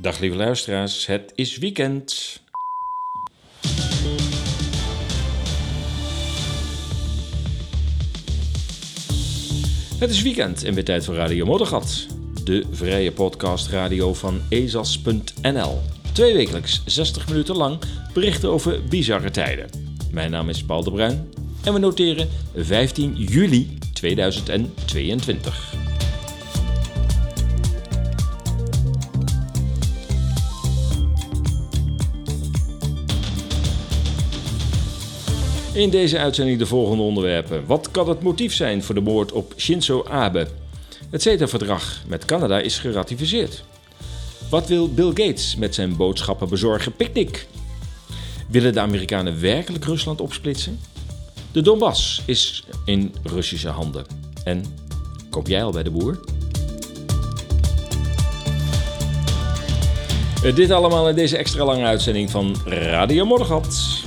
Dag lieve luisteraars, het is weekend. Het is weekend en weer tijd voor Radio Moddergat. De vrije podcast radio van ezas.nl. Twee wekelijks, 60 minuten lang, berichten over bizarre tijden. Mijn naam is Paul de Bruin en we noteren 15 juli 2022. In deze uitzending de volgende onderwerpen. Wat kan het motief zijn voor de moord op Shinzo Abe? Het CETA-verdrag met Canada is geratificeerd. Wat wil Bill Gates met zijn boodschappen bezorgen picknick? Willen de Amerikanen werkelijk Rusland opsplitsen? De Donbass is in Russische handen. En koop jij al bij de boer? Dit allemaal in deze extra lange uitzending van Radio Morgengat.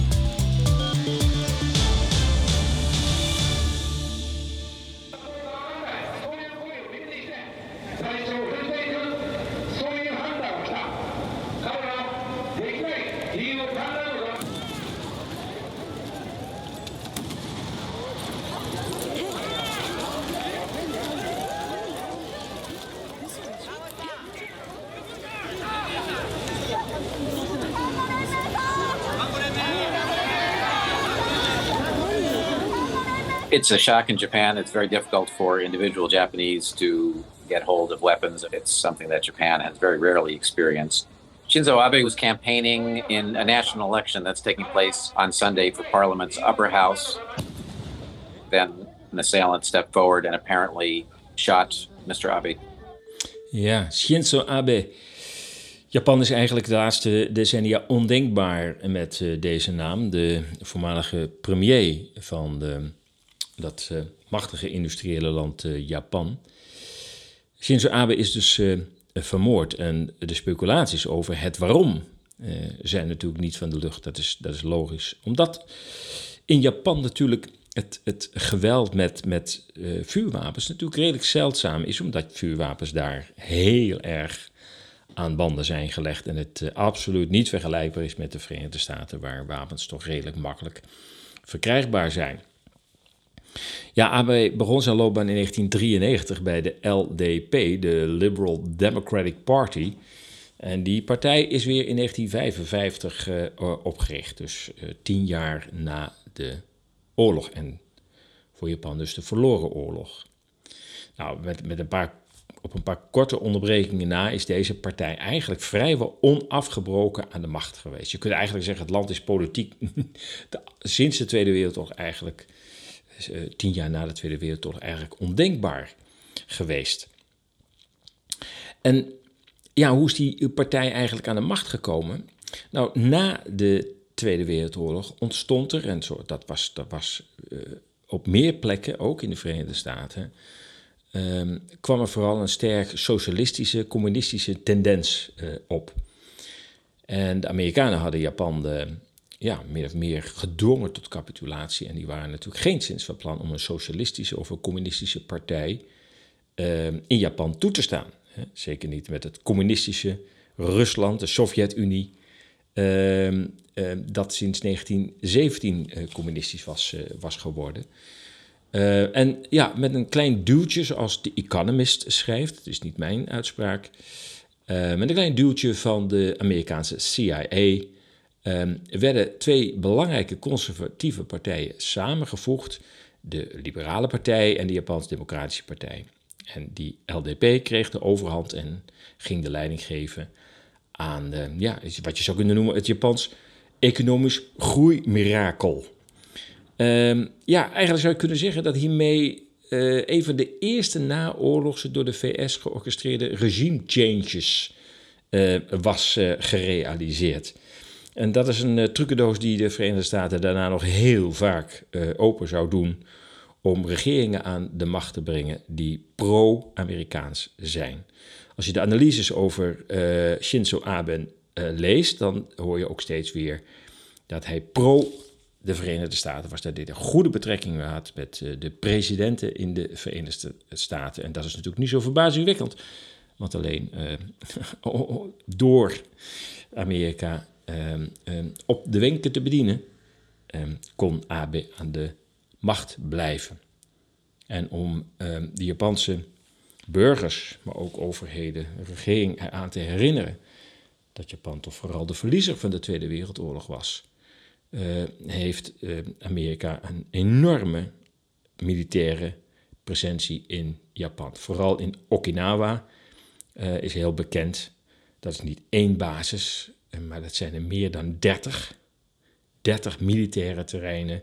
It's a shock in Japan. It's very difficult for individual Japanese to get hold of weapons. It's something that Japan has very rarely experienced. Shinzo Abe was campaigning in a national election that's taking place on Sunday for Parliament's upper house. Then an assailant stepped forward and apparently shot Mr. Abe. Ja, Shinzo Abe. Japan is eigenlijk de laatste decennia ondenkbaar met uh, deze naam. De voormalige premier van de dat uh, machtige industriële land uh, Japan. Shinzo Abe is dus uh, vermoord en de speculaties over het waarom zijn natuurlijk niet van de lucht. Dat is, dat is logisch. Omdat in Japan natuurlijk het, het geweld met, met vuurwapens natuurlijk redelijk zeldzaam is, omdat vuurwapens daar heel erg aan banden zijn gelegd en het absoluut niet vergelijkbaar is met de Verenigde Staten, waar wapens toch redelijk makkelijk verkrijgbaar zijn. Ja, Abe begon zijn loopbaan in 1993 bij de LDP, de Liberal Democratic Party. En die partij is weer in 1955 uh, opgericht, dus uh, tien jaar na de oorlog. En voor Japan dus de verloren oorlog. Nou, met, met een paar, op een paar korte onderbrekingen na is deze partij eigenlijk vrijwel onafgebroken aan de macht geweest. Je kunt eigenlijk zeggen, het land is politiek sinds de Tweede Wereldoorlog eigenlijk uh, tien jaar na de Tweede Wereldoorlog eigenlijk ondenkbaar geweest. En ja, hoe is die partij eigenlijk aan de macht gekomen? Nou, na de Tweede Wereldoorlog ontstond er, en zo, dat was, dat was uh, op meer plekken, ook in de Verenigde Staten, um, kwam er vooral een sterk socialistische, communistische tendens uh, op. En de Amerikanen hadden Japan de, ja, meer of meer gedwongen tot capitulatie. En die waren natuurlijk geen zins van plan om een socialistische of een communistische partij uh, in Japan toe te staan. Zeker niet met het communistische Rusland, de Sovjet-Unie, uh, uh, dat sinds 1917 uh, communistisch was, was geworden. en ja, met een klein duwtje, zoals The Economist schrijft, het is niet mijn uitspraak, met een klein duwtje van de Amerikaanse CIA um, werden twee belangrijke conservatieve partijen samengevoegd: de Liberale Partij en de Japanse Democratische Partij. En die LDP kreeg de overhand en ging de leiding geven aan de, ja, wat je zou kunnen noemen het Japans economisch groeimirakel. Um, ja, eigenlijk zou je kunnen zeggen dat hiermee een van de eerste naoorlogse door de VS georchestreerde regime changes uh, was uh, gerealiseerd. En dat is een uh, trucendoos die de Verenigde Staten daarna nog heel vaak uh, open zou doen om regeringen aan de macht te brengen die pro-Amerikaans zijn. Als je de analyses over uh, Shinzo Abe leest, dan hoor je ook steeds weer dat hij pro de Verenigde Staten was. Dat hij een goede betrekking had met de presidenten in de Verenigde Staten. En dat is natuurlijk niet zo verbazingwekkend. Want alleen door Amerika op de wenken te bedienen, ehm, kon Abe aan de macht blijven. En om de Japanse burgers, maar ook overheden, regering eraan te herinneren dat Japan toch vooral de verliezer van de Tweede Wereldoorlog was, uh, heeft Amerika een enorme militaire presentie in Japan. Vooral in Okinawa uh, is heel bekend. Dat is niet één basis, maar dat zijn er meer dan 30. 30 militaire terreinen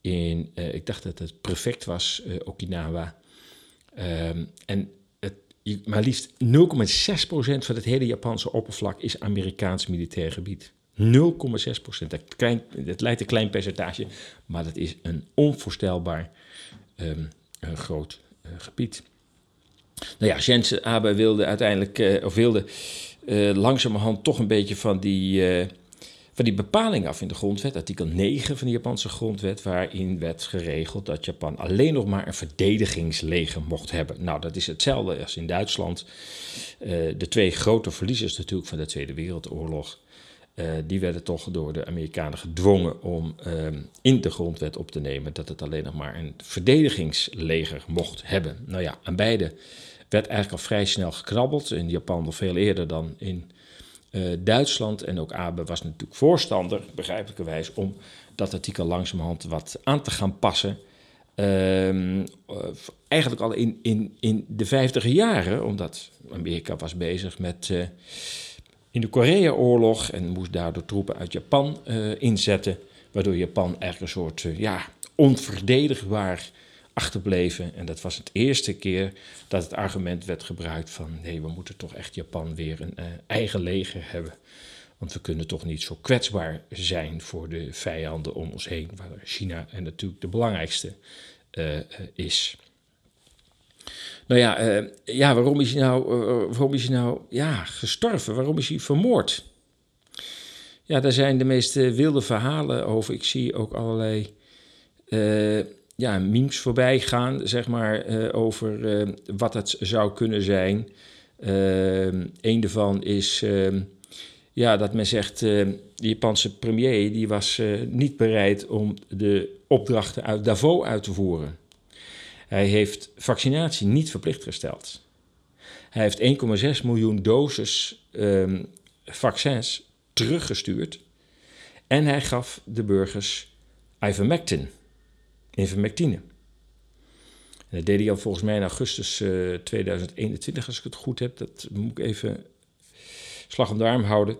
in, ik dacht dat het prefect was, Okinawa. Um, en het, maar liefst 0,6% van het hele Japanse oppervlak is Amerikaans militair gebied. 0,6 procent. Dat, dat lijkt een klein percentage, maar dat is een onvoorstelbaar een groot uh, gebied. Nou ja, Jensen Abe wilde uiteindelijk, of wilde uh, langzamerhand toch een beetje van die, van die bepaling af in de grondwet, artikel 9 van de Japanse grondwet, waarin werd geregeld dat Japan alleen nog maar een verdedigingsleger mocht hebben. Nou, dat is hetzelfde als in Duitsland. de twee grote verliezers natuurlijk van de Tweede Wereldoorlog die werden toch door de Amerikanen gedwongen om in de grondwet op te nemen dat het alleen nog maar een verdedigingsleger mocht hebben. Nou ja, aan beide werd eigenlijk al vrij snel gekrabbeld. In Japan nog veel eerder dan in uh, Duitsland. En ook Abe was natuurlijk voorstander, begrijpelijkerwijs, om dat artikel langzamerhand wat aan te gaan passen. Ehm, eigenlijk al in, in, in de vijftiger jaren, omdat Amerika was bezig met in de Koreaoorlog en moest daardoor troepen uit Japan uh, inzetten, waardoor Japan eigenlijk een soort uh, ja, onverdedigbaar achterbleven. En dat was het eerste keer dat het argument werd gebruikt van nee, we moeten toch echt Japan weer een uh, eigen leger hebben. Want we kunnen toch niet zo kwetsbaar zijn voor de vijanden om ons heen, waar China en natuurlijk de belangrijkste is. Nou ja, uh, ja waarom is hij nou, waarom is hij nou ja, gestorven? Waarom is hij vermoord? Ja, daar zijn de meest wilde verhalen over. Ik zie ook allerlei ja, memes voorbij gaan, zeg maar, over wat het zou kunnen zijn. een daarvan is ja, dat men zegt, de Japanse premier die was niet bereid om de opdrachten uit Davos uit te voeren. Hij heeft vaccinatie niet verplicht gesteld. Hij heeft 1,6 miljoen doses um, vaccins teruggestuurd. En hij gaf de burgers ivermectin, ivermectine. En dat deed hij al volgens mij in augustus uh, 2021, als ik het goed heb. Dat moet ik even slag om de arm houden.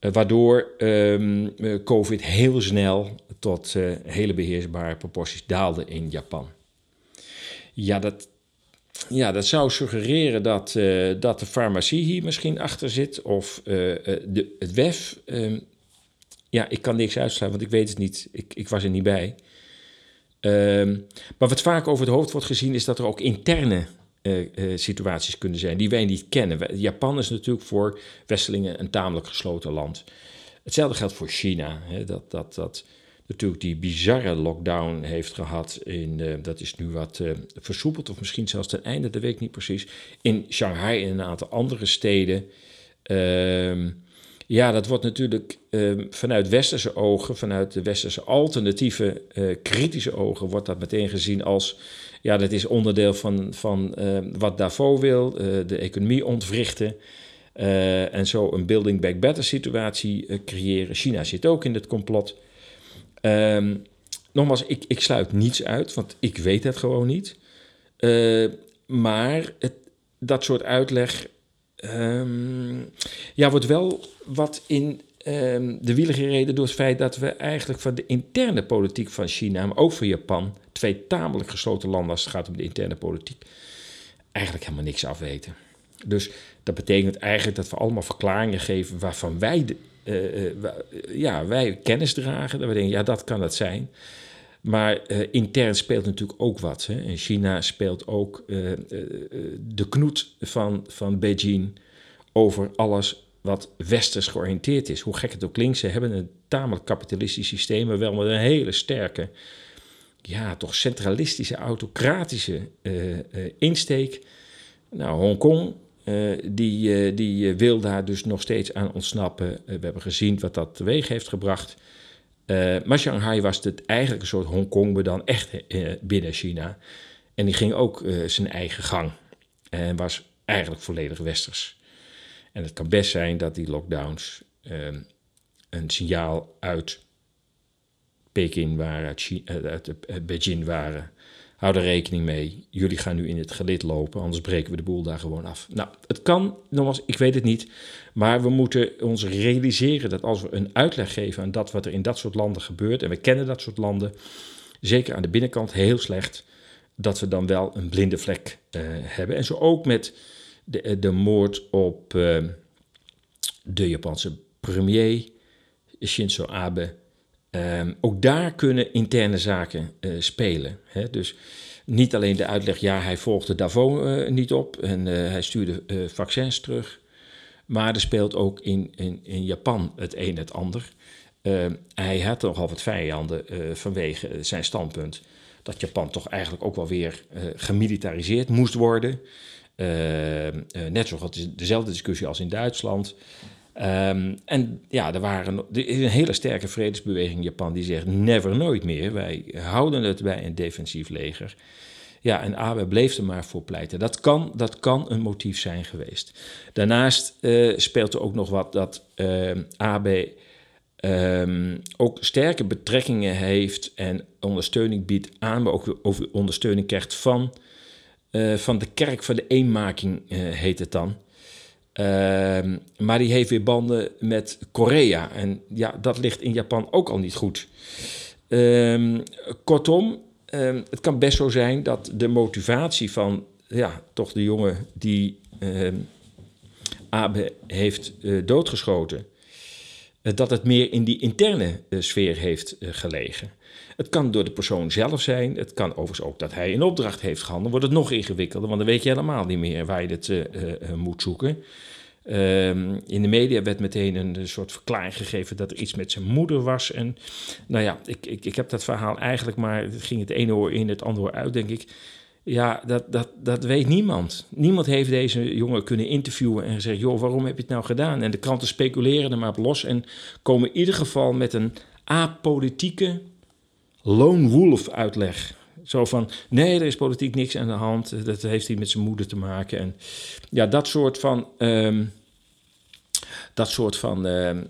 Uh, waardoor um, COVID heel snel tot hele beheersbare proporties daalde in Japan. Ja, dat, ja, dat zou suggereren dat, dat de farmacie hier misschien achter zit of de, het WEF. Um, ja, ik kan niks uitsluiten, want ik weet het niet. Ik, ik was er niet bij. Um, maar wat vaak over het hoofd wordt gezien is dat er ook interne uh, situaties kunnen zijn die wij niet kennen. Japan is natuurlijk voor Westelingen een tamelijk gesloten land. Hetzelfde geldt voor China. Hè, dat, dat, dat natuurlijk die bizarre lockdown heeft gehad. In, uh, dat is nu wat versoepeld, of misschien zelfs ten einde, dat weet ik niet precies. In Shanghai en een aantal andere steden. Uh, ja, dat wordt natuurlijk ehm, vanuit westerse ogen, vanuit de westerse alternatieve uh, kritische ogen, wordt dat meteen gezien als, ja, dat is onderdeel van, van ehm, wat Davos wil, de economie ontwrichten. en zo een building back better situatie creëren. China zit ook in het complot. Um, nogmaals, ik, ik sluit niets uit, want ik weet het gewoon niet. Maar dat soort uitleg um, ja, wordt wel wat in um, de wielen gereden door het feit dat we eigenlijk van de interne politiek van China, maar ook van Japan, twee tamelijk gesloten landen als het gaat om de interne politiek, eigenlijk helemaal niks afweten. Dus dat betekent eigenlijk dat we allemaal verklaringen geven waarvan wij de, uh, ja, wij kennis dragen. Dat we denken, ja, dat kan het zijn. Maar uh, intern speelt natuurlijk ook wat. Hè. In China speelt ook uh, de knoet van, van Beijing over alles wat westers georiënteerd is. Hoe gek het ook klinkt, ze hebben een tamelijk kapitalistisch systeem, maar wel met een hele sterke, ja, toch centralistische, autocratische insteek. Nou, Hongkong die, die wil daar dus nog steeds aan ontsnappen. we hebben gezien wat dat teweeg heeft gebracht. Maar Shanghai was het eigenlijk een soort Hongkong, maar dan echt binnen China. En die ging ook zijn eigen gang. En was eigenlijk volledig westers. En het kan best zijn dat die lockdowns ehm, een signaal uit Peking waren, uit, uit Beijing waren. Hou er rekening mee. Jullie gaan nu in het gelid lopen, anders breken we de boel daar gewoon af. Nou, het kan, nogmaals, ik weet het niet. Maar we moeten ons realiseren dat als we een uitleg geven aan dat wat er in dat soort landen gebeurt, en we kennen dat soort landen, zeker aan de binnenkant heel slecht, dat we dan wel een blinde vlek uh, hebben. En zo ook met de, eh, de moord op uh, de Japanse premier Shinzo Abe. Um, ook daar kunnen interne zaken uh, spelen. Hè? Dus niet alleen de uitleg, ja, hij volgde Davos uh, niet op en uh, hij stuurde vaccins terug. Maar er speelt ook in, in, Japan het een en het ander. Ehm, hij had nogal wat vijanden vanwege zijn standpunt dat Japan toch eigenlijk ook wel weer gemilitariseerd moest worden. Ehm, net zoals dezelfde discussie als in Duitsland. Um, en ja, er, waren, er is een hele sterke vredesbeweging in Japan die zegt: never, nooit meer. Wij houden het bij een defensief leger. Ja, en Abe bleef er maar voor pleiten. Dat kan, dat kan een motief zijn geweest. Daarnaast uh, speelt er ook nog wat dat uh, Abe um, ook sterke betrekkingen heeft en ondersteuning biedt aan, maar ook ondersteuning krijgt van, uh, van de kerk van de eenmaking, heet het dan. Uh, maar die heeft weer banden met Korea. En ja, dat ligt in Japan ook al niet goed. Uh, kortom, uh, het kan best zo zijn dat de motivatie van ja, toch de jongen die Abe heeft uh, doodgeschoten, uh, dat het meer in die interne uh, sfeer heeft gelegen. Het kan door de persoon zelf zijn. Het kan overigens ook dat hij een opdracht heeft gehad. Dan wordt het nog ingewikkelder, want dan weet je helemaal niet meer waar je het uh, uh, moet zoeken. Um, in de media werd meteen een, soort verklaring gegeven dat er iets met zijn moeder was. En nou ja, ik, ik, ik heb dat verhaal eigenlijk maar, het ging het ene oor in, het andere uit, denk ik. Ja, dat, dat, dat weet niemand. Niemand heeft deze jongen kunnen interviewen en gezegd: joh, waarom heb je het nou gedaan? En de kranten speculeren er maar op los en komen in ieder geval met een apolitieke lone wolf uitleg. Zo van, nee, er is politiek niks aan de hand. Dat heeft hij met zijn moeder te maken. En ja, dat soort van, um, dat soort van uh, uh,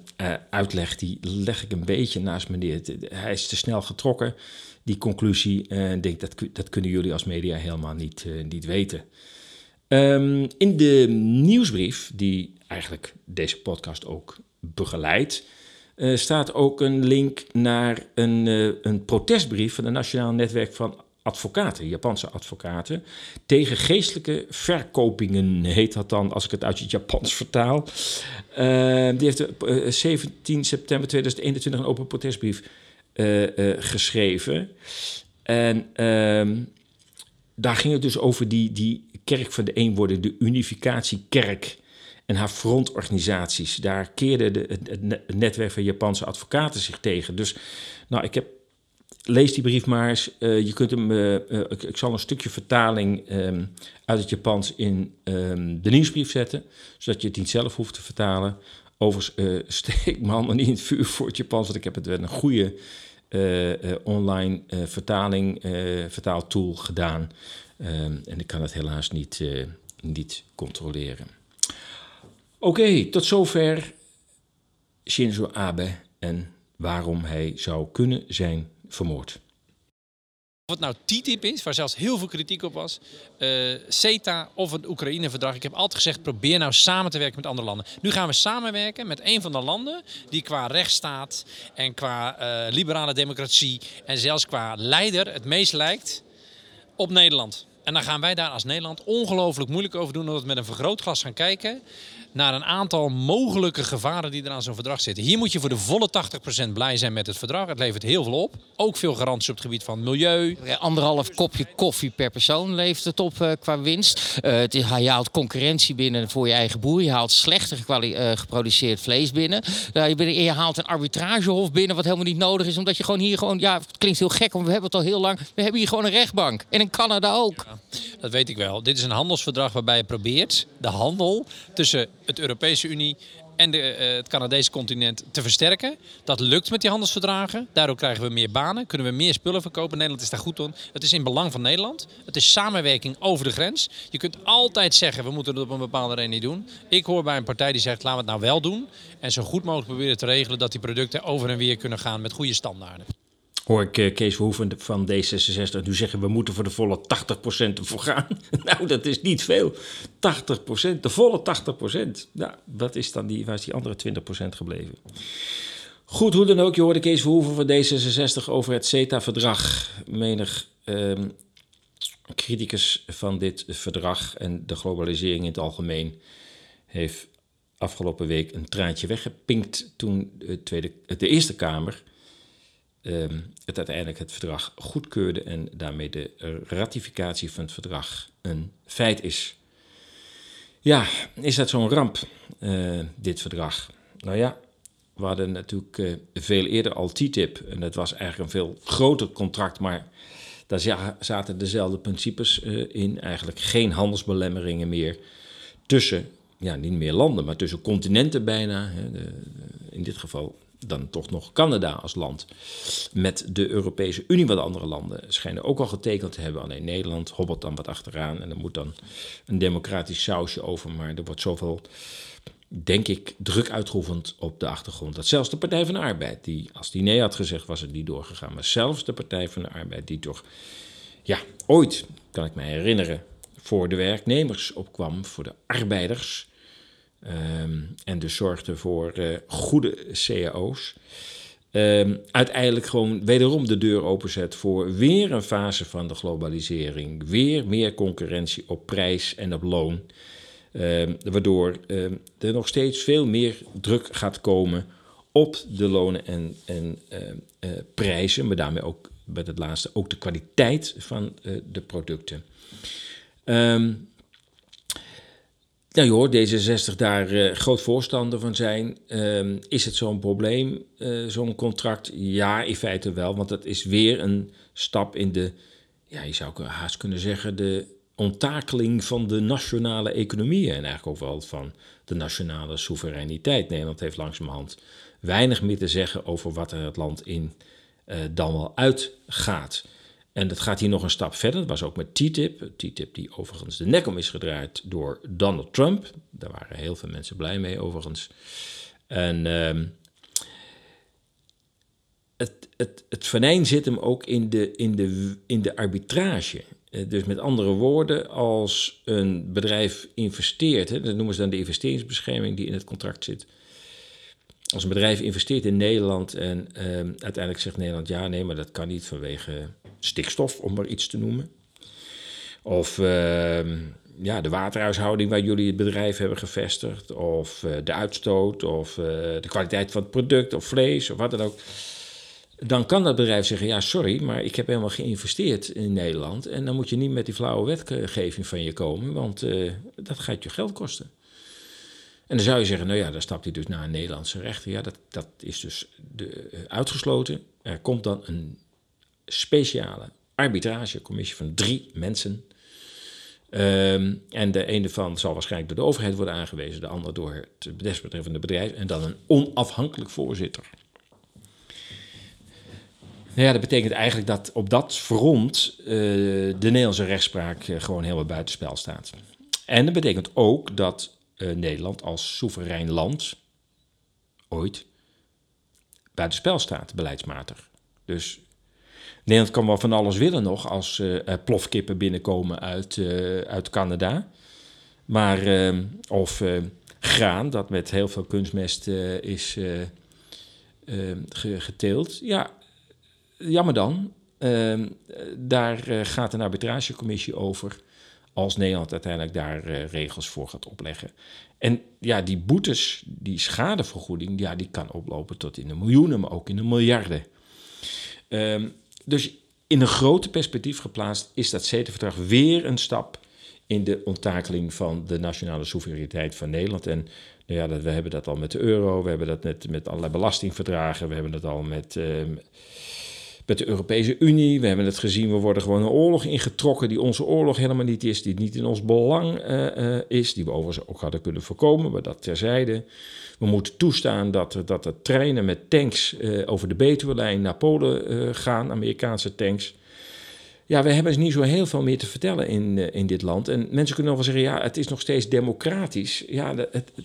uitleg, die leg ik een beetje naast me neer. Hij is te snel getrokken, die conclusie. En denk, dat, dat kunnen jullie als media helemaal niet, uh, niet weten. Um, in de nieuwsbrief, die eigenlijk deze podcast ook begeleidt, uh, staat ook een link naar een, uh, een protestbrief van het Nationaal Netwerk van Advocaten, Japanse advocaten, tegen geestelijke verkopingen, heet dat dan, als ik het uit het Japans vertaal. Uh, die heeft 17 september 2021 een open protestbrief geschreven. En ehm, daar ging het dus over die, die kerk van de eenwording, de unificatiekerk en haar frontorganisaties. Daar keerde de, het, netwerk van Japanse advocaten zich tegen. Dus nou, ik heb. Lees die brief maar eens. Uh, je kunt hem, uh, uh, ik, zal een stukje vertaling um, uit het Japans in um, de nieuwsbrief zetten, zodat je het niet zelf hoeft te vertalen. Overigens steek me allemaal niet in het vuur voor het Japans, want ik heb het met een goede online vertaling, vertaaltool gedaan. Um, en ik kan het helaas niet, niet controleren. Oké, tot zover Shinzo Abe en waarom hij zou kunnen zijn vermoord. Het nou TTIP is, waar zelfs heel veel kritiek op was, uh, CETA of het Oekraïne-verdrag. Ik heb altijd gezegd, probeer nou samen te werken met andere landen. Nu gaan we samenwerken met een van de landen die qua rechtsstaat en qua uh, liberale democratie en zelfs qua leider het meest lijkt op Nederland. En dan gaan wij daar als Nederland ongelooflijk moeilijk over doen, omdat we met een vergrootglas gaan kijken naar een aantal mogelijke gevaren die er aan zo'n verdrag zitten. Hier moet je voor de volle 80% blij zijn met het verdrag. Het levert heel veel op. Ook veel garanties op het gebied van milieu. Anderhalf kopje koffie per persoon levert het op uh, qua winst. Uh, het is, je haalt concurrentie binnen voor je eigen boer. Je haalt slechter uh, geproduceerd vlees binnen. je, binnen. je, haalt een arbitragehof binnen wat helemaal niet nodig is. Omdat je gewoon hier gewoon... Ja, het klinkt heel gek, want we hebben het al heel lang. We hebben hier gewoon een rechtbank. En in Canada ook. Ja, dat weet ik wel. Dit is een handelsverdrag waarbij je probeert de handel tussen het Europese Unie en de, uh, het Canadese continent te versterken. Dat lukt met die handelsverdragen. Daardoor krijgen we meer banen, kunnen we meer spullen verkopen. Nederland is daar goed aan. Het is in belang van Nederland. Het is samenwerking over de grens. Je kunt altijd zeggen, we moeten het op een bepaalde reden niet doen. Ik hoor bij een partij die zegt, laten we het nou wel doen. En zo goed mogelijk proberen te regelen dat die producten over en weer kunnen gaan met goede standaarden hoor ik uh, Kees Verhoeven van D66 nu zeggen... we moeten voor de volle 80% ervoor gaan. nou, dat is niet veel. 80%, de volle 80%. Nou, wat is dan die, waar is die andere 20% gebleven? Goed, hoe dan ook, je hoorde Kees Verhoeven van D66 over het CETA-verdrag. Menig um, criticus van dit verdrag en de globalisering in het algemeen... heeft afgelopen week een traantje weggepinkt toen de, tweede, de Eerste Kamer Ehm, het uiteindelijk het verdrag goedkeurde en daarmee de ratificatie van het verdrag een feit is. Ja, is dat zo'n ramp, uh, dit verdrag? Nou ja, we hadden natuurlijk uh, veel eerder al TTIP en dat was eigenlijk een veel groter contract, maar daar zaten dezelfde principes uh, in. Eigenlijk geen handelsbelemmeringen meer tussen, ja, niet meer landen, maar tussen continenten bijna. Hè, de, in dit geval dan toch nog Canada als land. Met de Europese Unie, wat andere landen schijnen ook al getekend te hebben. Alleen Nederland hobbelt dan wat achteraan en er moet dan een democratisch sausje over. Maar er wordt zoveel, denk ik, druk uitgeoefend op de achtergrond. Dat zelfs de Partij van de Arbeid, die als die nee had gezegd, was het niet doorgegaan. Maar zelfs de Partij van de Arbeid, die toch, ja, ooit, kan ik me herinneren, voor de werknemers opkwam, voor de arbeiders Um, en dus zorgde voor uh, goede cao's. Um, uiteindelijk gewoon wederom de deur openzet voor weer een fase van de globalisering. Weer meer concurrentie op prijs en op loon. Um, waardoor er nog steeds veel meer druk gaat komen op de lonen en, en uh, prijzen. Maar daarmee ook bij het laatste ook de kwaliteit van de producten. Um, nou hoor, D66 daar uh, groot voorstander van zijn. Uh, is het zo'n probleem, uh, zo'n contract? Ja, in feite wel, want dat is weer een stap in de, ja, je zou haast kunnen zeggen, de onttakeling van de nationale economieën en eigenlijk ook wel van de nationale soevereiniteit. Nederland heeft langzamerhand weinig meer te zeggen over wat er het land in uh, dan wel uitgaat. En dat gaat hier nog een stap verder. Dat was ook met TTIP. TTIP die overigens de nek om is gedraaid door Donald Trump. Daar waren heel veel mensen blij mee overigens. En uh, het, het, het venijn zit hem ook in de, in de, in de arbitrage. Eh, dus met andere woorden, als een bedrijf investeert, hè, dat noemen ze dan de investeringsbescherming die in het contract zit. Als een bedrijf investeert in Nederland en uh, uiteindelijk zegt Nederland ja, nee, maar dat kan niet vanwege stikstof, om maar iets te noemen. Of uh, ja, de waterhuishouding waar jullie het bedrijf hebben gevestigd. Of uh, de uitstoot, of uh, de kwaliteit van het product, of vlees, of wat dan ook. Dan kan dat bedrijf zeggen, ja sorry, maar ik heb helemaal geïnvesteerd in Nederland. En dan moet je niet met die flauwe wetgeving van je komen, want uh, dat gaat je geld kosten. En dan zou je zeggen, nou ja, dan stapt hij dus naar een Nederlandse rechter. Ja, dat, dat is dus de, uitgesloten. Er komt dan een speciale arbitragecommissie van drie mensen. Um, en de ene van zal waarschijnlijk door de overheid worden aangewezen, de ander door het desbetreffende bedrijf en dan een onafhankelijk voorzitter. Nou ja, dat betekent eigenlijk dat op dat front uh, de Nederlandse rechtspraak uh, gewoon helemaal buitenspel staat. En dat betekent ook dat uh, Nederland als soeverein land ooit buitenspel staat, beleidsmatig. Dus Nederland kan wel van alles willen nog als uh, plofkippen binnenkomen uit, uit Canada. Maar, of graan, dat met heel veel kunstmest is geteeld. Ja, jammer dan. Daar gaat een arbitragecommissie over. Als Nederland uiteindelijk daar eh, regels voor gaat opleggen. En ja, die boetes, die schadevergoeding, ja, die kan oplopen tot in de miljoenen, maar ook in de miljarden. Ehm, dus in een grote perspectief geplaatst is dat CETA-verdrag weer een stap in de onttakeling van de nationale soevereiniteit van Nederland. En nou ja, we hebben dat al met de euro, we hebben dat net met allerlei belastingverdragen, we hebben dat al met, ehm, met de Europese Unie. We hebben het gezien, we worden gewoon een oorlog ingetrokken die onze oorlog helemaal niet is, die niet in ons belang uh, uh, is, die we overigens ook hadden kunnen voorkomen, maar dat terzijde. We moeten toestaan dat, dat er treinen met tanks uh, over de Betuwe-lijn naar Polen gaan, Amerikaanse tanks. Ja, we hebben dus niet zo heel veel meer te vertellen in, in dit land. En mensen kunnen wel zeggen, ja, het is nog steeds democratisch. Ja,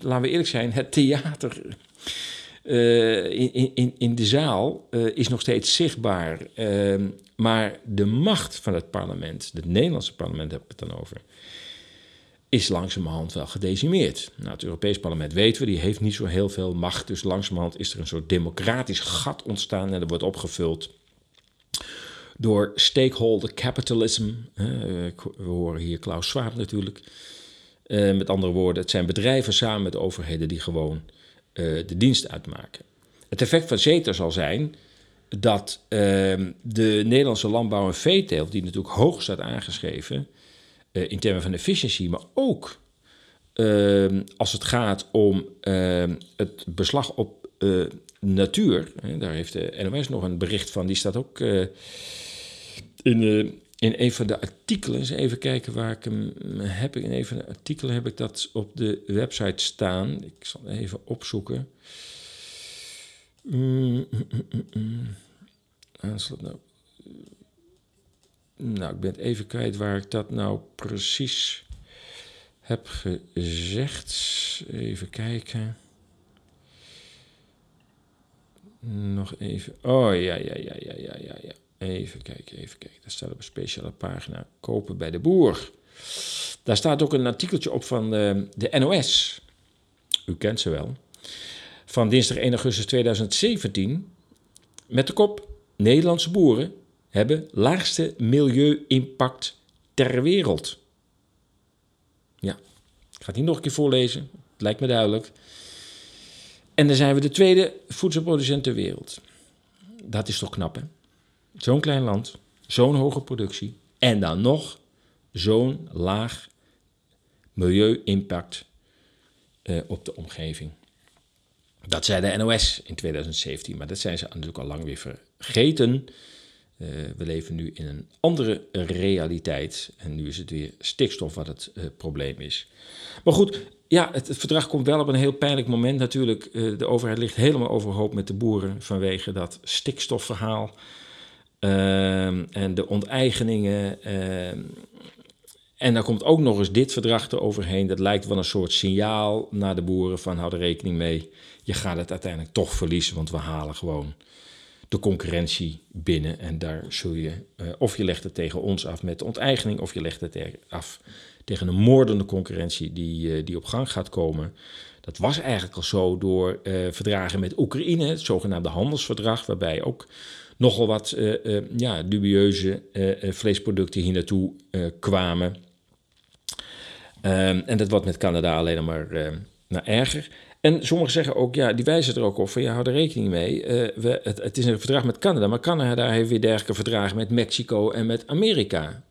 laten we eerlijk zijn, het theater uh, in, in, de zaal uh, is nog steeds zichtbaar. Uh, maar de macht van het parlement, het Nederlandse parlement heb ik het dan over, is langzamerhand wel gedecimeerd. Nou, het Europees parlement weten we, die heeft niet zo heel veel macht. Dus langzamerhand is er een soort democratisch gat ontstaan en dat wordt opgevuld door stakeholder capitalism. we horen hier Klaus Schwab natuurlijk. met andere woorden, het zijn bedrijven samen met overheden die gewoon uh, de dienst uitmaken. Het effect van CETA zal zijn dat uh, de Nederlandse landbouw en veeteelt, die natuurlijk hoog staat aangeschreven uh, in termen van efficiëntie, maar ook ehm, als het gaat om ehm, het beslag op natuur, daar heeft de NOS nog een bericht van, die staat ook in de in een van de artikelen, even kijken waar ik hem heb. In een van de artikelen heb ik dat op de website staan. Ik zal even opzoeken. Mm, mm, mm, nou. nou, ik ben het even kwijt waar ik dat nou precies heb gezegd. Even kijken. Nog even. Oh ja, ja, ja, ja, ja, ja. ja. Even kijken, even kijken. Daar staat op een speciale pagina kopen bij de boer. Daar staat ook een artikeltje op van de, de NOS. U kent ze wel. Van dinsdag 1 augustus 2017. Met de kop: Nederlandse boeren hebben laagste milieu-impact ter wereld. Ja, ik ga het niet nog een keer voorlezen. Het lijkt me duidelijk. En dan zijn we de tweede voedselproducent ter wereld. Dat is toch knap, hè? Zo'n klein land, zo'n hoge productie en dan nog zo'n laag milieu-impact uh, op de omgeving. Dat zei de NOS in 2017, maar dat zijn ze natuurlijk al lang weer vergeten. Uh, we leven nu in een andere realiteit en nu is het weer stikstof wat het uh, probleem is. Maar goed, ja, het, het, verdrag komt wel op een heel pijnlijk moment natuurlijk. de overheid ligt helemaal overhoop met de boeren vanwege dat stikstofverhaal. Ehm, en de onteigeningen. Uh, en dan komt ook nog eens dit verdrag eroverheen. Dat lijkt wel een soort signaal naar de boeren van hou er rekening mee. Je gaat het uiteindelijk toch verliezen, want we halen gewoon de concurrentie binnen. En daar zul je, uh, of je legt het tegen ons af met de onteigening, of je legt het af tegen een moordende concurrentie die, uh, die op gang gaat komen. Dat was eigenlijk al zo door uh, verdragen met Oekraïne, het zogenaamde handelsverdrag, waarbij ook nogal wat uh, uh, ja, dubieuze uh, vleesproducten hier naartoe kwamen. Um, en dat wordt met Canada alleen maar nou, erger. En sommigen zeggen ook, ja, die wijzen er ook op van, ja, hou er rekening mee. we, het, het, is een verdrag met Canada, maar Canada heeft weer dergelijke verdragen met Mexico en met Amerika.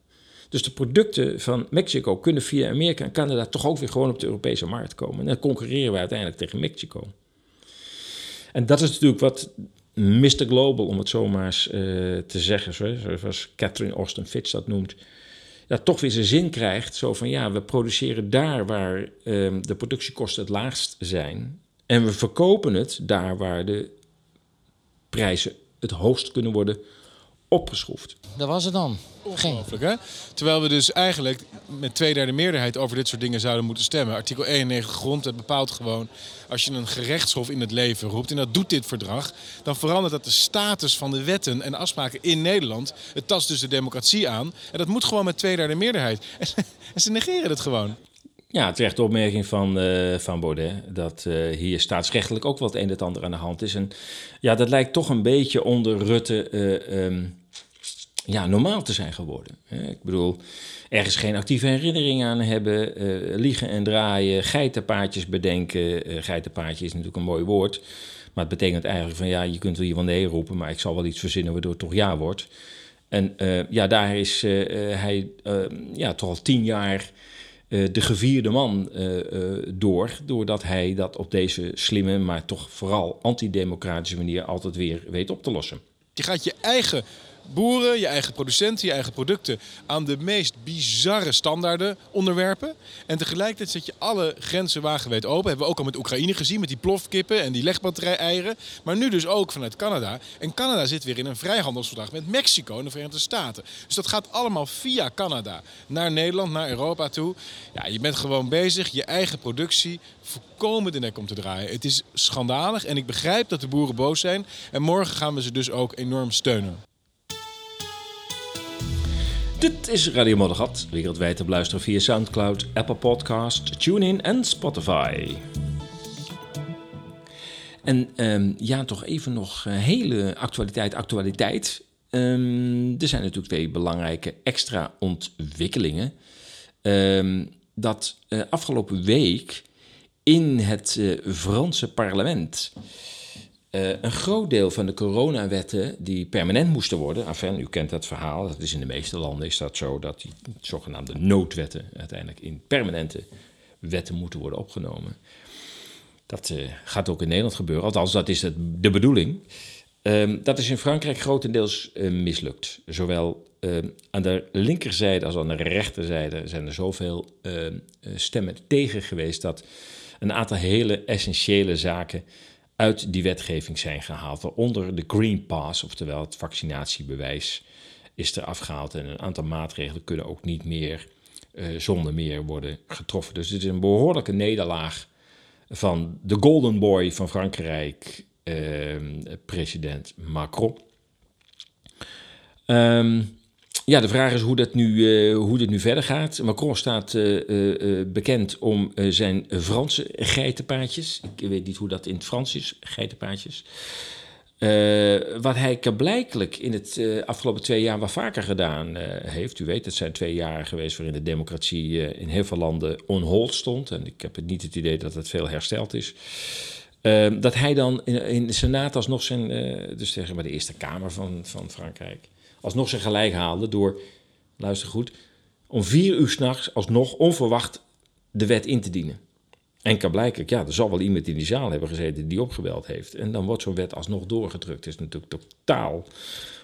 Dus de producten van Mexico kunnen via Amerika en Canada toch ook weer gewoon op de Europese markt komen. En dan concurreren we uiteindelijk tegen Mexico. En dat is natuurlijk wat Mr. Global, om het zomaar eens uh, te zeggen, zoals Catherine Austin Fitch dat noemt, ja, toch weer zijn zin krijgt. Zo van ja, we produceren daar waar um, de productiekosten het laagst zijn. En we verkopen het daar waar de prijzen het hoogst kunnen worden opgeschroefd. Dat was het dan. Ongelooflijk, hè? Terwijl we dus eigenlijk met twee derde meerderheid over dit soort dingen zouden moeten stemmen. Artikel 91 grondwet bepaalt gewoon... als je een gerechtshof in het leven roept, en dat doet dit verdrag... dan verandert dat de status van de wetten en afspraken in Nederland. Het tast dus de democratie aan. En dat moet gewoon met twee derde meerderheid. En, ze negeren het gewoon. Ja, terecht de opmerking van, uh, van Baudet dat uh, hier staatsrechtelijk ook wat een en het ander aan de hand is. En ja, dat lijkt toch een beetje onder Rutte... Uh, um, ja, normaal te zijn geworden. Ik bedoel, ergens geen actieve herinnering aan hebben, uh, liegen en draaien, geitenpaadjes bedenken. Uh, geitenpaadje is natuurlijk een mooi woord, maar het betekent eigenlijk van ja, je kunt wel van nee roepen, maar ik zal wel iets verzinnen waardoor het toch ja wordt. En uh, ja, daar is hij ja, toch al tien jaar de gevierde man door, doordat hij dat op deze slimme, maar toch vooral antidemocratische manier altijd weer weet op te lossen. Je gaat je eigen boeren, je eigen producenten, je eigen producten aan de meest bizarre standaarden onderwerpen. En tegelijkertijd zet je alle grenzen wagenwijd open. Hebben we ook al met Oekraïne gezien, met die plofkippen en die legbatterij-eieren. Maar nu dus ook vanuit Canada. En Canada zit weer in een vrijhandelsverdrag met Mexico en de Verenigde Staten. Dus dat gaat allemaal via Canada naar Nederland, naar Europa toe. Ja, je bent gewoon bezig je eigen productie volkomen de nek om te draaien. Het is schandalig en ik begrijp dat de boeren boos zijn. En morgen gaan we ze dus ook enorm steunen. Dit is Radio Moddergat, wereldwijd te beluisteren via Soundcloud, Apple Podcast, TuneIn en Spotify. En um, ja, toch even nog uh, hele actualiteit, actualiteit. Um, er zijn natuurlijk twee belangrijke extra ontwikkelingen. Um, dat uh, afgelopen week in het uh, Franse parlement uh, een groot deel van de coronawetten die permanent moesten worden, enfin, u kent dat verhaal, dat is in de meeste landen is dat zo, dat die zogenaamde noodwetten uiteindelijk in permanente wetten moeten worden opgenomen. Dat uh, gaat ook in Nederland gebeuren, althans dat is het, de bedoeling. Um, dat is in Frankrijk grotendeels uh, mislukt. Zowel uh, aan de linkerzijde als aan de rechterzijde zijn er zoveel ehm, stemmen tegen geweest dat een aantal hele essentiële zaken uit die wetgeving zijn gehaald. Waaronder de Green Pass, oftewel het vaccinatiebewijs, is er afgehaald. En een aantal maatregelen kunnen ook niet meer uh, zonder meer worden getroffen. Dus het is een behoorlijke nederlaag van de Golden Boy van Frankrijk, uh, president Macron. Um, ja, de vraag is hoe dat nu, uh, hoe dit nu verder gaat. Macron staat uh, uh, bekend om zijn Franse geitenpaadjes. Ik weet niet hoe dat in het Frans is, geitenpaadjes. wat hij blijkelijk in het afgelopen twee jaar wat vaker gedaan heeft. U weet, het zijn twee jaar geweest waarin de democratie in heel veel landen on hold stond. En ik heb niet het idee dat het veel hersteld is. dat hij dan in, in de Senaat alsnog zijn, dus zeg maar de Eerste Kamer van, van Frankrijk alsnog zijn gelijk haalde door, luister goed, om vier uur s'nachts alsnog onverwacht de wet in te dienen. En kan blijken, ja, er zal wel iemand in die zaal hebben gezeten die opgebeld heeft. En dan wordt zo'n wet alsnog doorgedrukt. Het is natuurlijk totaal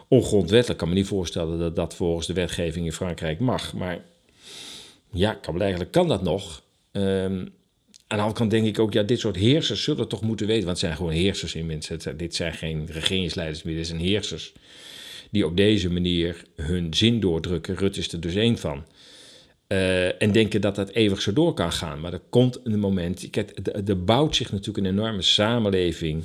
ongrondwettelijk. Ik kan me niet voorstellen dat dat volgens de wetgeving in Frankrijk mag. Maar ja, kan blijkbaar kan dat nog. Um, aan de andere kant denk ik ook, ja, dit soort heersers zullen toch moeten weten, want het zijn gewoon heersers in mensen. Dit zijn geen regeringsleiders meer, dit zijn heersers die op deze manier hun zin doordrukken. Rut is er dus één van. Uh, en denken dat dat eeuwig zo door kan gaan. Maar er komt een moment. er bouwt zich natuurlijk een enorme samenleving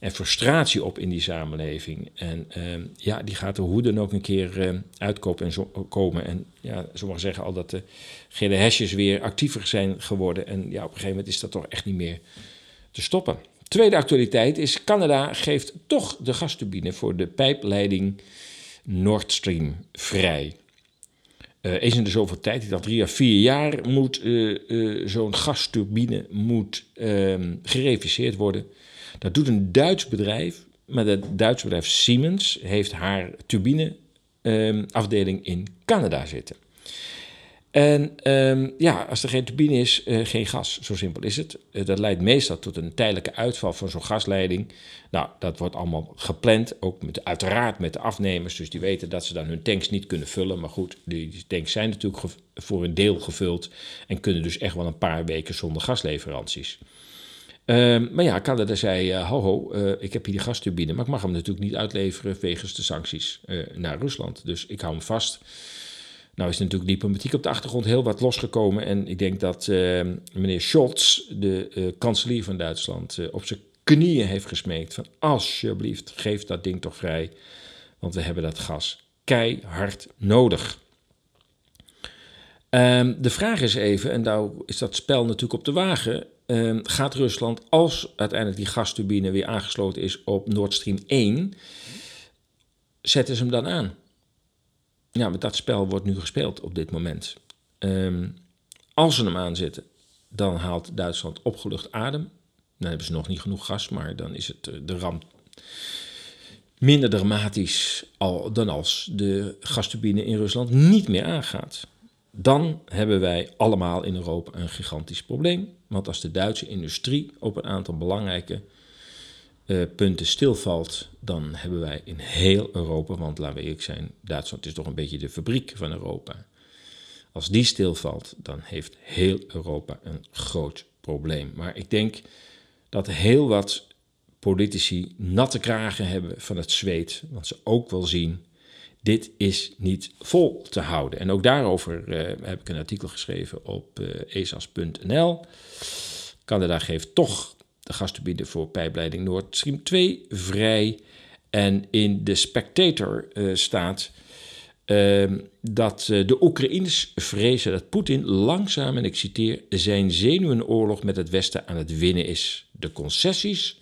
en frustratie op in die samenleving. En uh, ja, die gaat er hoe dan ook een keer uh, uitkopen en zo, komen. En ja, sommigen zeggen al dat de gele hesjes weer actiever zijn geworden. En ja, op een gegeven moment is dat toch echt niet meer te stoppen. Tweede actualiteit is: Canada geeft toch de gasturbine voor de pijpleiding Nord Stream vrij. Uh, eens in de zoveel tijd, dacht drie à vier jaar, moet uh, uh, zo'n gasturbine moet, ehm, gereviseerd worden. Dat doet een Duits bedrijf, maar het Duitse bedrijf Siemens heeft haar turbineafdeling in Canada zitten. En um, ja, als er geen turbine is, uh, geen gas. Zo simpel is het. Uh, dat leidt meestal tot een tijdelijke uitval van zo'n gasleiding. Nou, dat wordt allemaal gepland, ook met, uiteraard met de afnemers. Dus die weten dat ze dan hun tanks niet kunnen vullen. Maar goed, die tanks zijn natuurlijk voor een deel gevuld. En kunnen dus echt wel een paar weken zonder gasleveranties. Um, maar ja, Canada zei, uh, ho ho, ik heb hier die gasturbine, maar ik mag hem natuurlijk niet uitleveren wegens de sancties naar Rusland. Dus ik hou hem vast. Nou is natuurlijk diplomatiek op de achtergrond heel wat losgekomen. En ik denk dat uh, meneer Scholz, de uh, kanselier van Duitsland, uh, op zijn knieën heeft gesmeekt van alsjeblieft, geef dat ding toch vrij. Want we hebben dat gas keihard nodig. Um, de vraag is even, en nou is dat spel natuurlijk op de wagen. Um, gaat Rusland, als uiteindelijk die gasturbine weer aangesloten is op Nord Stream 1, zetten ze hem dan aan? Ja, maar dat spel wordt nu gespeeld op dit moment. Ehm, als ze hem aanzetten, dan haalt Duitsland opgelucht adem. Dan hebben ze nog niet genoeg gas, maar dan is het eh, de ramp minder dramatisch al, dan als de gasturbine in Rusland niet meer aangaat. Dan hebben wij allemaal in Europa een gigantisch probleem. Want als de Duitse industrie op een aantal belangrijke uh, punten stilvalt, dan hebben wij in heel Europa, want laten we eerlijk zijn, Duitsland is toch een beetje de fabriek van Europa. Als die stilvalt, dan heeft heel Europa een groot probleem. Maar ik denk dat heel wat politici natte kragen hebben van het zweet, want ze ook wel zien, dit is niet vol te houden. En ook daarover uh, heb ik een artikel geschreven op uh, esas.nl. Canada geeft toch de gastubieden voor pijpleiding Nord Stream 2 vrij. En in de Spectator uh, staat uh, dat uh, de Oekraïners vrezen dat Poetin langzaam, en ik citeer, zijn zenuwenoorlog met het Westen aan het winnen is. De concessies,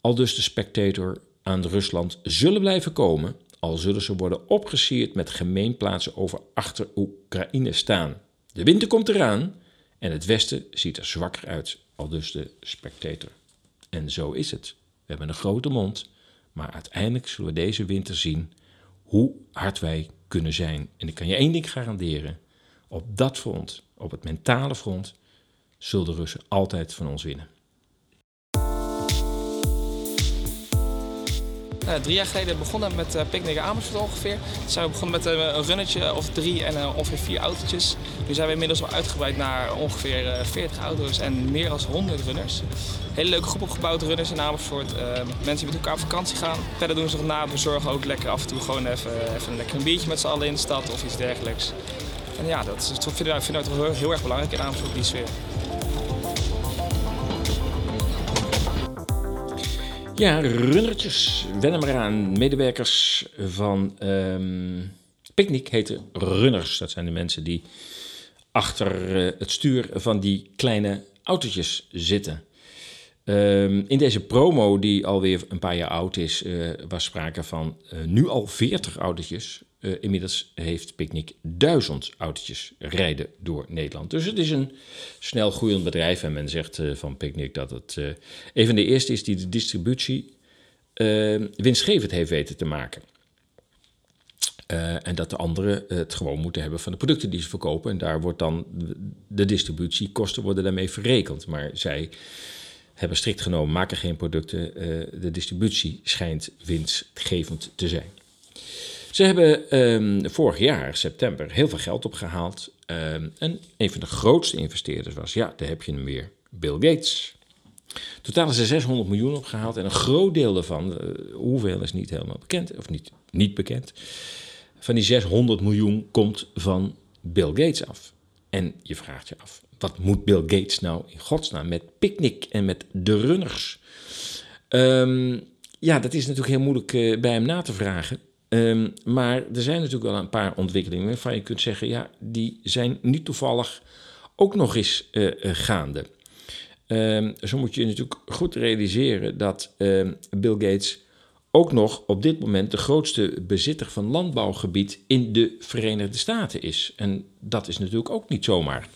al dus de Spectator, aan Rusland zullen blijven komen, al zullen ze worden opgesierd met gemeenplaatsen over achter Oekraïne staan. De winter komt eraan en het Westen ziet er zwakker uit, dus de Spectator. En zo is het. We hebben een grote mond, maar uiteindelijk zullen we deze winter zien hoe hard wij kunnen zijn. En ik kan je één ding garanderen: op dat front, op het mentale front, zullen de Russen altijd van ons winnen. Uh, drie jaar geleden begonnen met uh, Picnic Amersfoort ongeveer. Toen zijn we begonnen met uh, een runnetje of drie en ongeveer vier autootjes. Nu zijn we inmiddels al uitgebreid naar ongeveer 40 auto's en meer dan 100 runners. Hele leuke groep opgebouwd, runners in Amersfoort. mensen die met elkaar op vakantie gaan. Verder doen ze nog na, we zorgen ook lekker af en toe gewoon even, even een lekker biertje met z'n allen in de stad of iets dergelijks. En ja, dat, dat vinden wij, vinden heel, heel erg belangrijk in Amersfoort, die sfeer. Ja, runnertjes, wen hem eraan. Medewerkers van um, Picnic heten runners. Dat zijn de mensen die achter uh, het stuur van die kleine autootjes zitten. Um, in deze promo, die alweer een paar jaar oud is, uh, was sprake van uh, nu al 40 autootjes. Uh, inmiddels heeft Picnic duizend autootjes rijden door Nederland. Dus het is een snel groeiend bedrijf. En men zegt van Picnic dat het een van de eerste is die de distributie winstgevend heeft weten te maken. en dat de anderen het gewoon moeten hebben van de producten die ze verkopen. En daar wordt dan de distributiekosten worden daarmee verrekend. Maar zij hebben strikt genomen, maken geen producten. Uh, de distributie schijnt winstgevend te zijn. Ze hebben um, vorig jaar, september, heel veel geld opgehaald. Um, en een van de grootste investeerders was, ja, daar heb je hem weer, Bill Gates. Totaal is er 600 miljoen opgehaald en een groot deel daarvan, uh, hoeveel is niet helemaal bekend, of niet, niet bekend. Van die 600 miljoen komt van Bill Gates af. En je vraagt je af, wat moet Bill Gates nou in godsnaam met Picnic en met de runners? Um, ja, dat is natuurlijk heel moeilijk uh, bij hem na te vragen. Um, maar er zijn natuurlijk wel een paar ontwikkelingen waarvan je kunt zeggen, ja, die zijn niet toevallig ook nog eens uh, uh, gaande. Um, zo moet je natuurlijk goed realiseren dat Bill Gates ook nog op dit moment de grootste bezitter van landbouwgebied in de Verenigde Staten is. En dat is natuurlijk ook niet zomaar.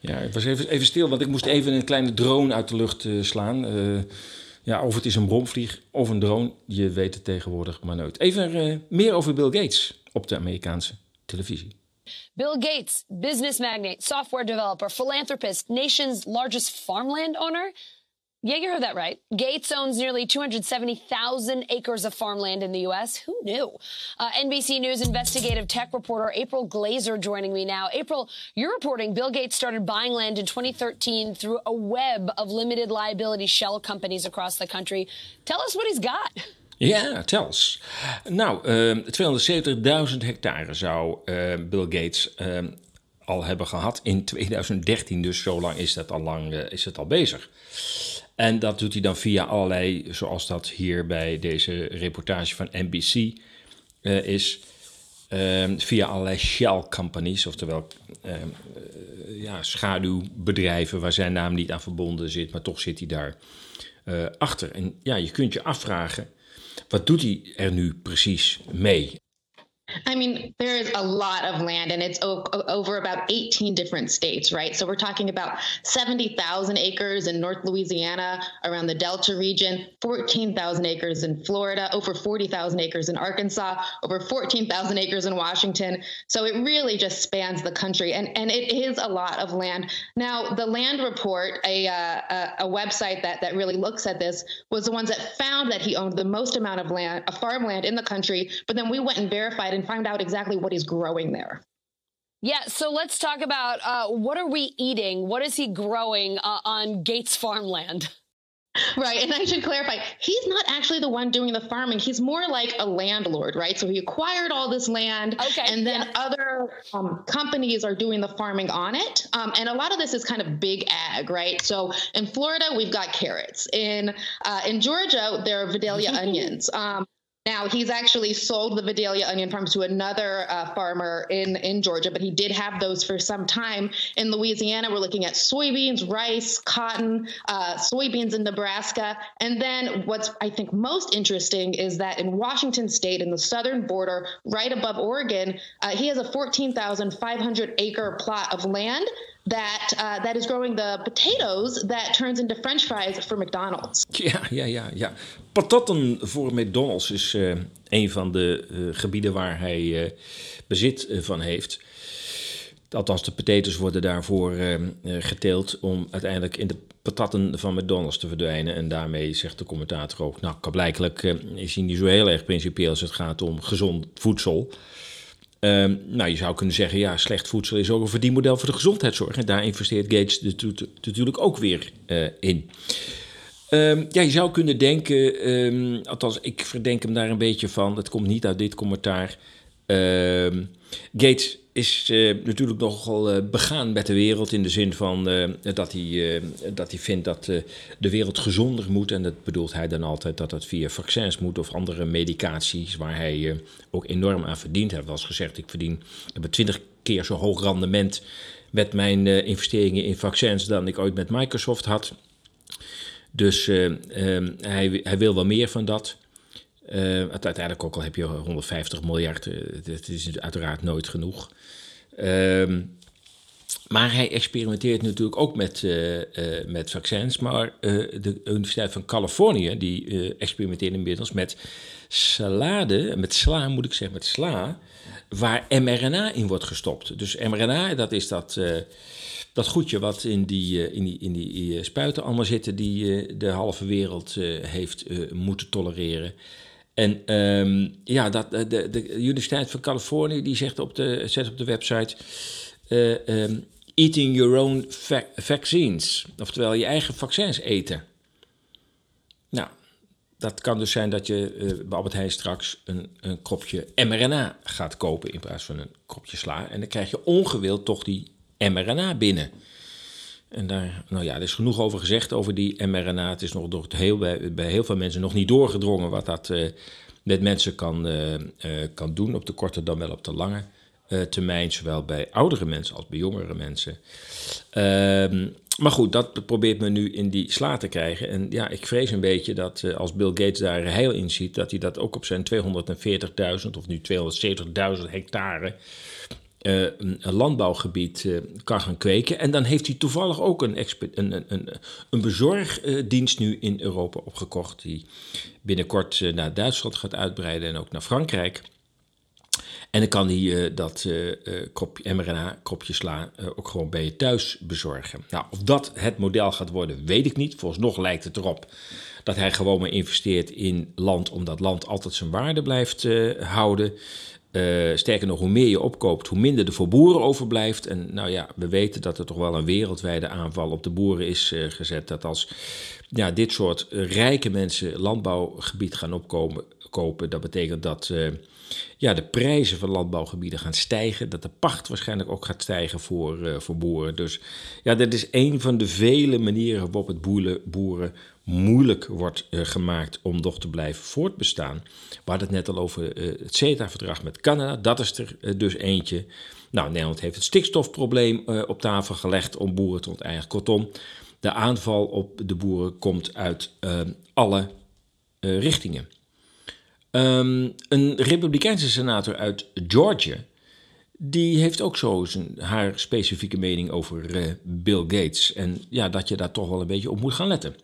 Ja, ik was even, even stil, want ik moest even een kleine drone uit de lucht uh, slaan. Uh, ja, of het is een bromvlieg of een drone, je weet het tegenwoordig maar nooit. Even uh, meer over Bill Gates op de Amerikaanse televisie. Bill Gates, business magnate, software developer, philanthropist, nation's largest farmland owner. Yeah, you heard that right. Gates owns nearly 270,000 acres of farmland in the U.S. Who knew? Uh, NBC News investigative tech reporter April Glazer joining me now. April, you're reporting Bill Gates started buying land in 2013 through a web of limited liability shell companies across the country. Tell us what he's got. Ja, tel eens. Nou, uh, 270.000 hectare zou uh, Bill Gates uh, al hebben gehad in 2013. Dus zo lang is, dat al, lang, uh, is het al bezig. En dat doet hij dan via allerlei, zoals dat hier bij deze reportage van NBC uh, is, uh, via allerlei shell companies, oftewel uh, ja, schaduwbedrijven waar zijn naam niet aan verbonden zit, maar toch zit hij daar uh, achter. En ja, je kunt je afvragen, wat doet hij er nu precies mee? I mean, there is a lot of land and it's o- over about 18 different states, right? So we're talking about 70,000 acres in North Louisiana around the Delta region, 14,000 acres in Florida, over 40,000 acres in Arkansas, over 14,000 acres in Washington. So it really just spans the country and, and it is a lot of land. Now, the Land Report, a, uh, a, website that, that really looks at this, was the ones that found that he owned the most amount of land, of farmland in the country. But then we went and verified and find out exactly what is growing there. Yeah, so let's talk about uh, what are we eating? What is he growing uh, on Gates farmland? Right, and I should clarify, he's not actually the one doing the farming. He's more like a landlord, right? So he acquired all this land, Okay, and then yeah. other um, companies are doing the farming on it. Um, and a lot of this is kind of big ag, right? So in Florida, we've got carrots. In uh, in Georgia, there are Vidalia onions. Um, now he's actually sold the Vidalia onion farms to another uh, farmer in in Georgia, but he did have those for some time. In Louisiana, we're looking at soybeans, rice, cotton, uh, soybeans in Nebraska, and then what's I think most interesting is that in Washington State, in the southern border, right above Oregon, uh, he has a 14,500 acre plot of land that uh, that is growing the potatoes that turns into French fries for McDonald's. Ja, ja, ja, ja. Patatten voor McDonald's is eh, een van de eh, gebieden waar hij eh, bezit van heeft. Althans, de potatoes worden daarvoor geteeld om uiteindelijk in de patatten van McDonald's te verdwijnen. En daarmee zegt de commentator ook, nou, eh, is hij niet zo heel erg principieel als het gaat om gezond voedsel. Ehm, nou, je zou kunnen zeggen, ja, slecht voedsel is ook een verdienmodel voor de gezondheidszorg. En daar investeert Gates natuurlijk ook weer eh, in. Ehm, ja, je zou kunnen denken, ehm, althans, ik verdenk hem daar een beetje van. Dat komt niet uit dit commentaar. Ehm, Gates is eh, natuurlijk nogal eh, begaan met de wereld in de zin van eh, dat, hij, dat hij vindt dat de wereld gezonder moet. En dat bedoelt hij dan altijd dat dat via vaccins moet of andere medicaties waar hij ook enorm aan verdient. Hij heeft wel eens gezegd, ik verdien ik heb twintig keer zo hoog rendement met mijn investeringen in vaccins dan ik ooit met Microsoft had. Dus hij, hij wil wel meer van dat. Eh, uiteindelijk ook al heb je 150 miljard, eh, dat is uiteraard nooit genoeg. Ehm, maar hij experimenteert natuurlijk ook met, eh, eh, met vaccins. Maar eh, de Universiteit van Californië die eh, experimenteert inmiddels met salade, met sla moet ik zeggen, met sla, waar mRNA in wordt gestopt. Dus mRNA, dat is dat, eh, dat goedje wat in die, eh, in die, in die eh, spuiten allemaal zitten die eh, de halve wereld eh, heeft eh, moeten tolereren. En ehm, ja, dat, de, de, Universiteit van Californië die zegt op de, zet op de website... eh, ehm, eating your own va- vaccines. Oftewel je eigen vaccins eten. Nou, dat kan dus zijn dat je eh, bij Albert Heijn straks een, een kropje mRNA gaat kopen... in plaats van een kropje sla. En dan krijg je ongewild toch die mRNA binnen. En daar, nou ja, er is genoeg over gezegd over die mRNA. Het is nog door het heel, bij, bij heel veel mensen nog niet doorgedrongen wat dat eh, met mensen kan, eh, eh, kan doen, op de korte dan wel op de lange termijn, zowel bij oudere mensen als bij jongere mensen. Ehm, maar goed, dat probeert men nu in die sla te krijgen. En ja, ik vrees een beetje dat als Bill Gates daar heel in ziet, dat hij dat ook op zijn 240.000 of nu 270.000 hectare eh, een, landbouwgebied eh, kan gaan kweken. En dan heeft hij toevallig ook een, een, een, een, bezorgdienst nu in Europa opgekocht, die binnenkort eh, naar Duitsland gaat uitbreiden en ook naar Frankrijk. En dan kan hij dat mRNA, kopje sla, ook gewoon bij je thuis bezorgen. Nou, of dat het model gaat worden, weet ik niet. Volgens nog lijkt het erop dat hij gewoon maar investeert in land, omdat land altijd zijn waarde blijft houden. Eh, sterker nog, hoe meer je opkoopt, hoe minder er voor boeren overblijft. En nou ja, we weten dat er toch wel een wereldwijde aanval op de boeren is eh, gezet. Dat als ja, dit soort rijke mensen landbouwgebied gaan opkomen, kopen, dat betekent dat eh, ja, de prijzen van landbouwgebieden gaan stijgen. Dat de pacht waarschijnlijk ook gaat stijgen voor, voor boeren. Dus ja, dat is een van de vele manieren waarop het boeren moeilijk wordt eh, gemaakt om nog te blijven voortbestaan. We hadden het net al over eh, het CETA-verdrag met Canada. Dat is er eh, dus eentje. Nou, Nederland heeft het stikstofprobleem op tafel gelegd om boeren te onteigenen. Kortom, de aanval op de boeren komt uit alle richtingen. Um, een Republikeinse senator uit Georgia, die heeft ook zo zijn, haar specifieke mening over Bill Gates. En ja, dat je daar toch wel een beetje op moet gaan letten.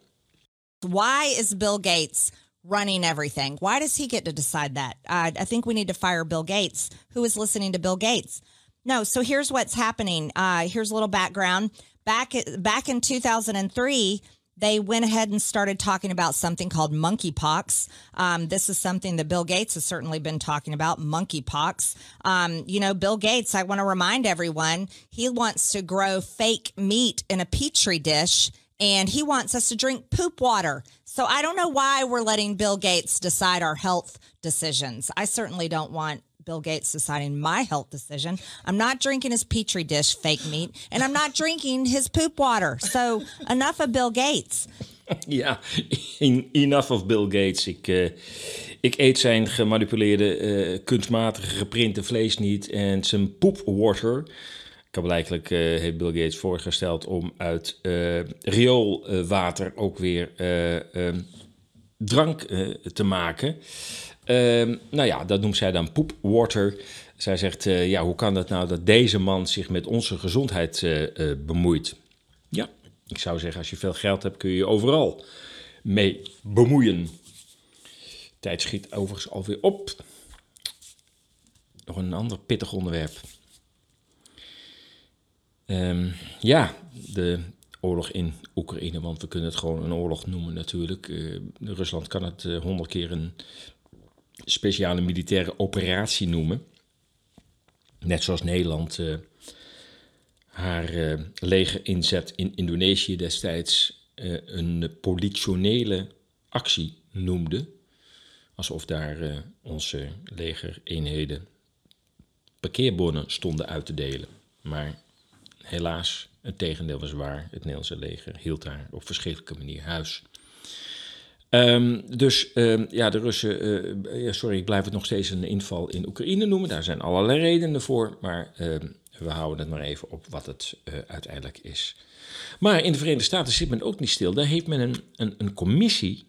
Why is Bill Gates running everything? Why does he get to decide that? Uh, I think we need to fire Bill Gates. Who is listening to Bill Gates? No, so here's what's happening. Uh, here's a little background. Back back in 2003, they went ahead and started talking about something called monkeypox. Um, this is something that Bill Gates has certainly been talking about monkeypox. Um, you know, Bill Gates, I want to remind everyone, he wants to grow fake meat in a petri dish and he wants us to drink poop water. So I don't know why we're letting Bill Gates decide our health decisions. I certainly don't want Bill Gates deciding my health decision. I'm not drinking his petri dish fake meat, and I'm not drinking his poop water. So enough of Bill Gates. Ja, enough of Bill Gates. Ik, uh, ik eet zijn gemanipuleerde, uh, kunstmatige geprinte vlees niet en zijn poepwater. Ik heb eigenlijk uh, heeft Bill Gates voorgesteld om uit rioolwater ook weer ehm, drank te maken. Ehm, nou ja, dat noemt zij dan poepwater. Zij zegt, ja, hoe kan het nou dat deze man zich met onze gezondheid bemoeit? Ja, ik zou zeggen, als je veel geld hebt, kun je je overal mee bemoeien. Tijd schiet overigens alweer op. Nog een ander pittig onderwerp. Um, ja, de oorlog in Oekraïne, want we kunnen het gewoon een oorlog noemen natuurlijk. Rusland kan het honderd keer een speciale militaire operatie noemen. Net zoals Nederland uh, haar uh, leger inzet in Indonesië destijds een politionele actie noemde. Alsof daar onze legereenheden parkeerbonnen stonden uit te delen. Maar helaas, het tegendeel was waar. Het Nederlandse leger hield daar op verschillende manier huis. Um, dus um, ja, de Russen, ja, sorry, ik blijf het nog steeds een inval in Oekraïne noemen. Daar zijn allerlei redenen voor, maar uh, we houden het maar even op wat het uh, uiteindelijk is. Maar in de Verenigde Staten zit men ook niet stil. Daar heeft men een, een, een commissie,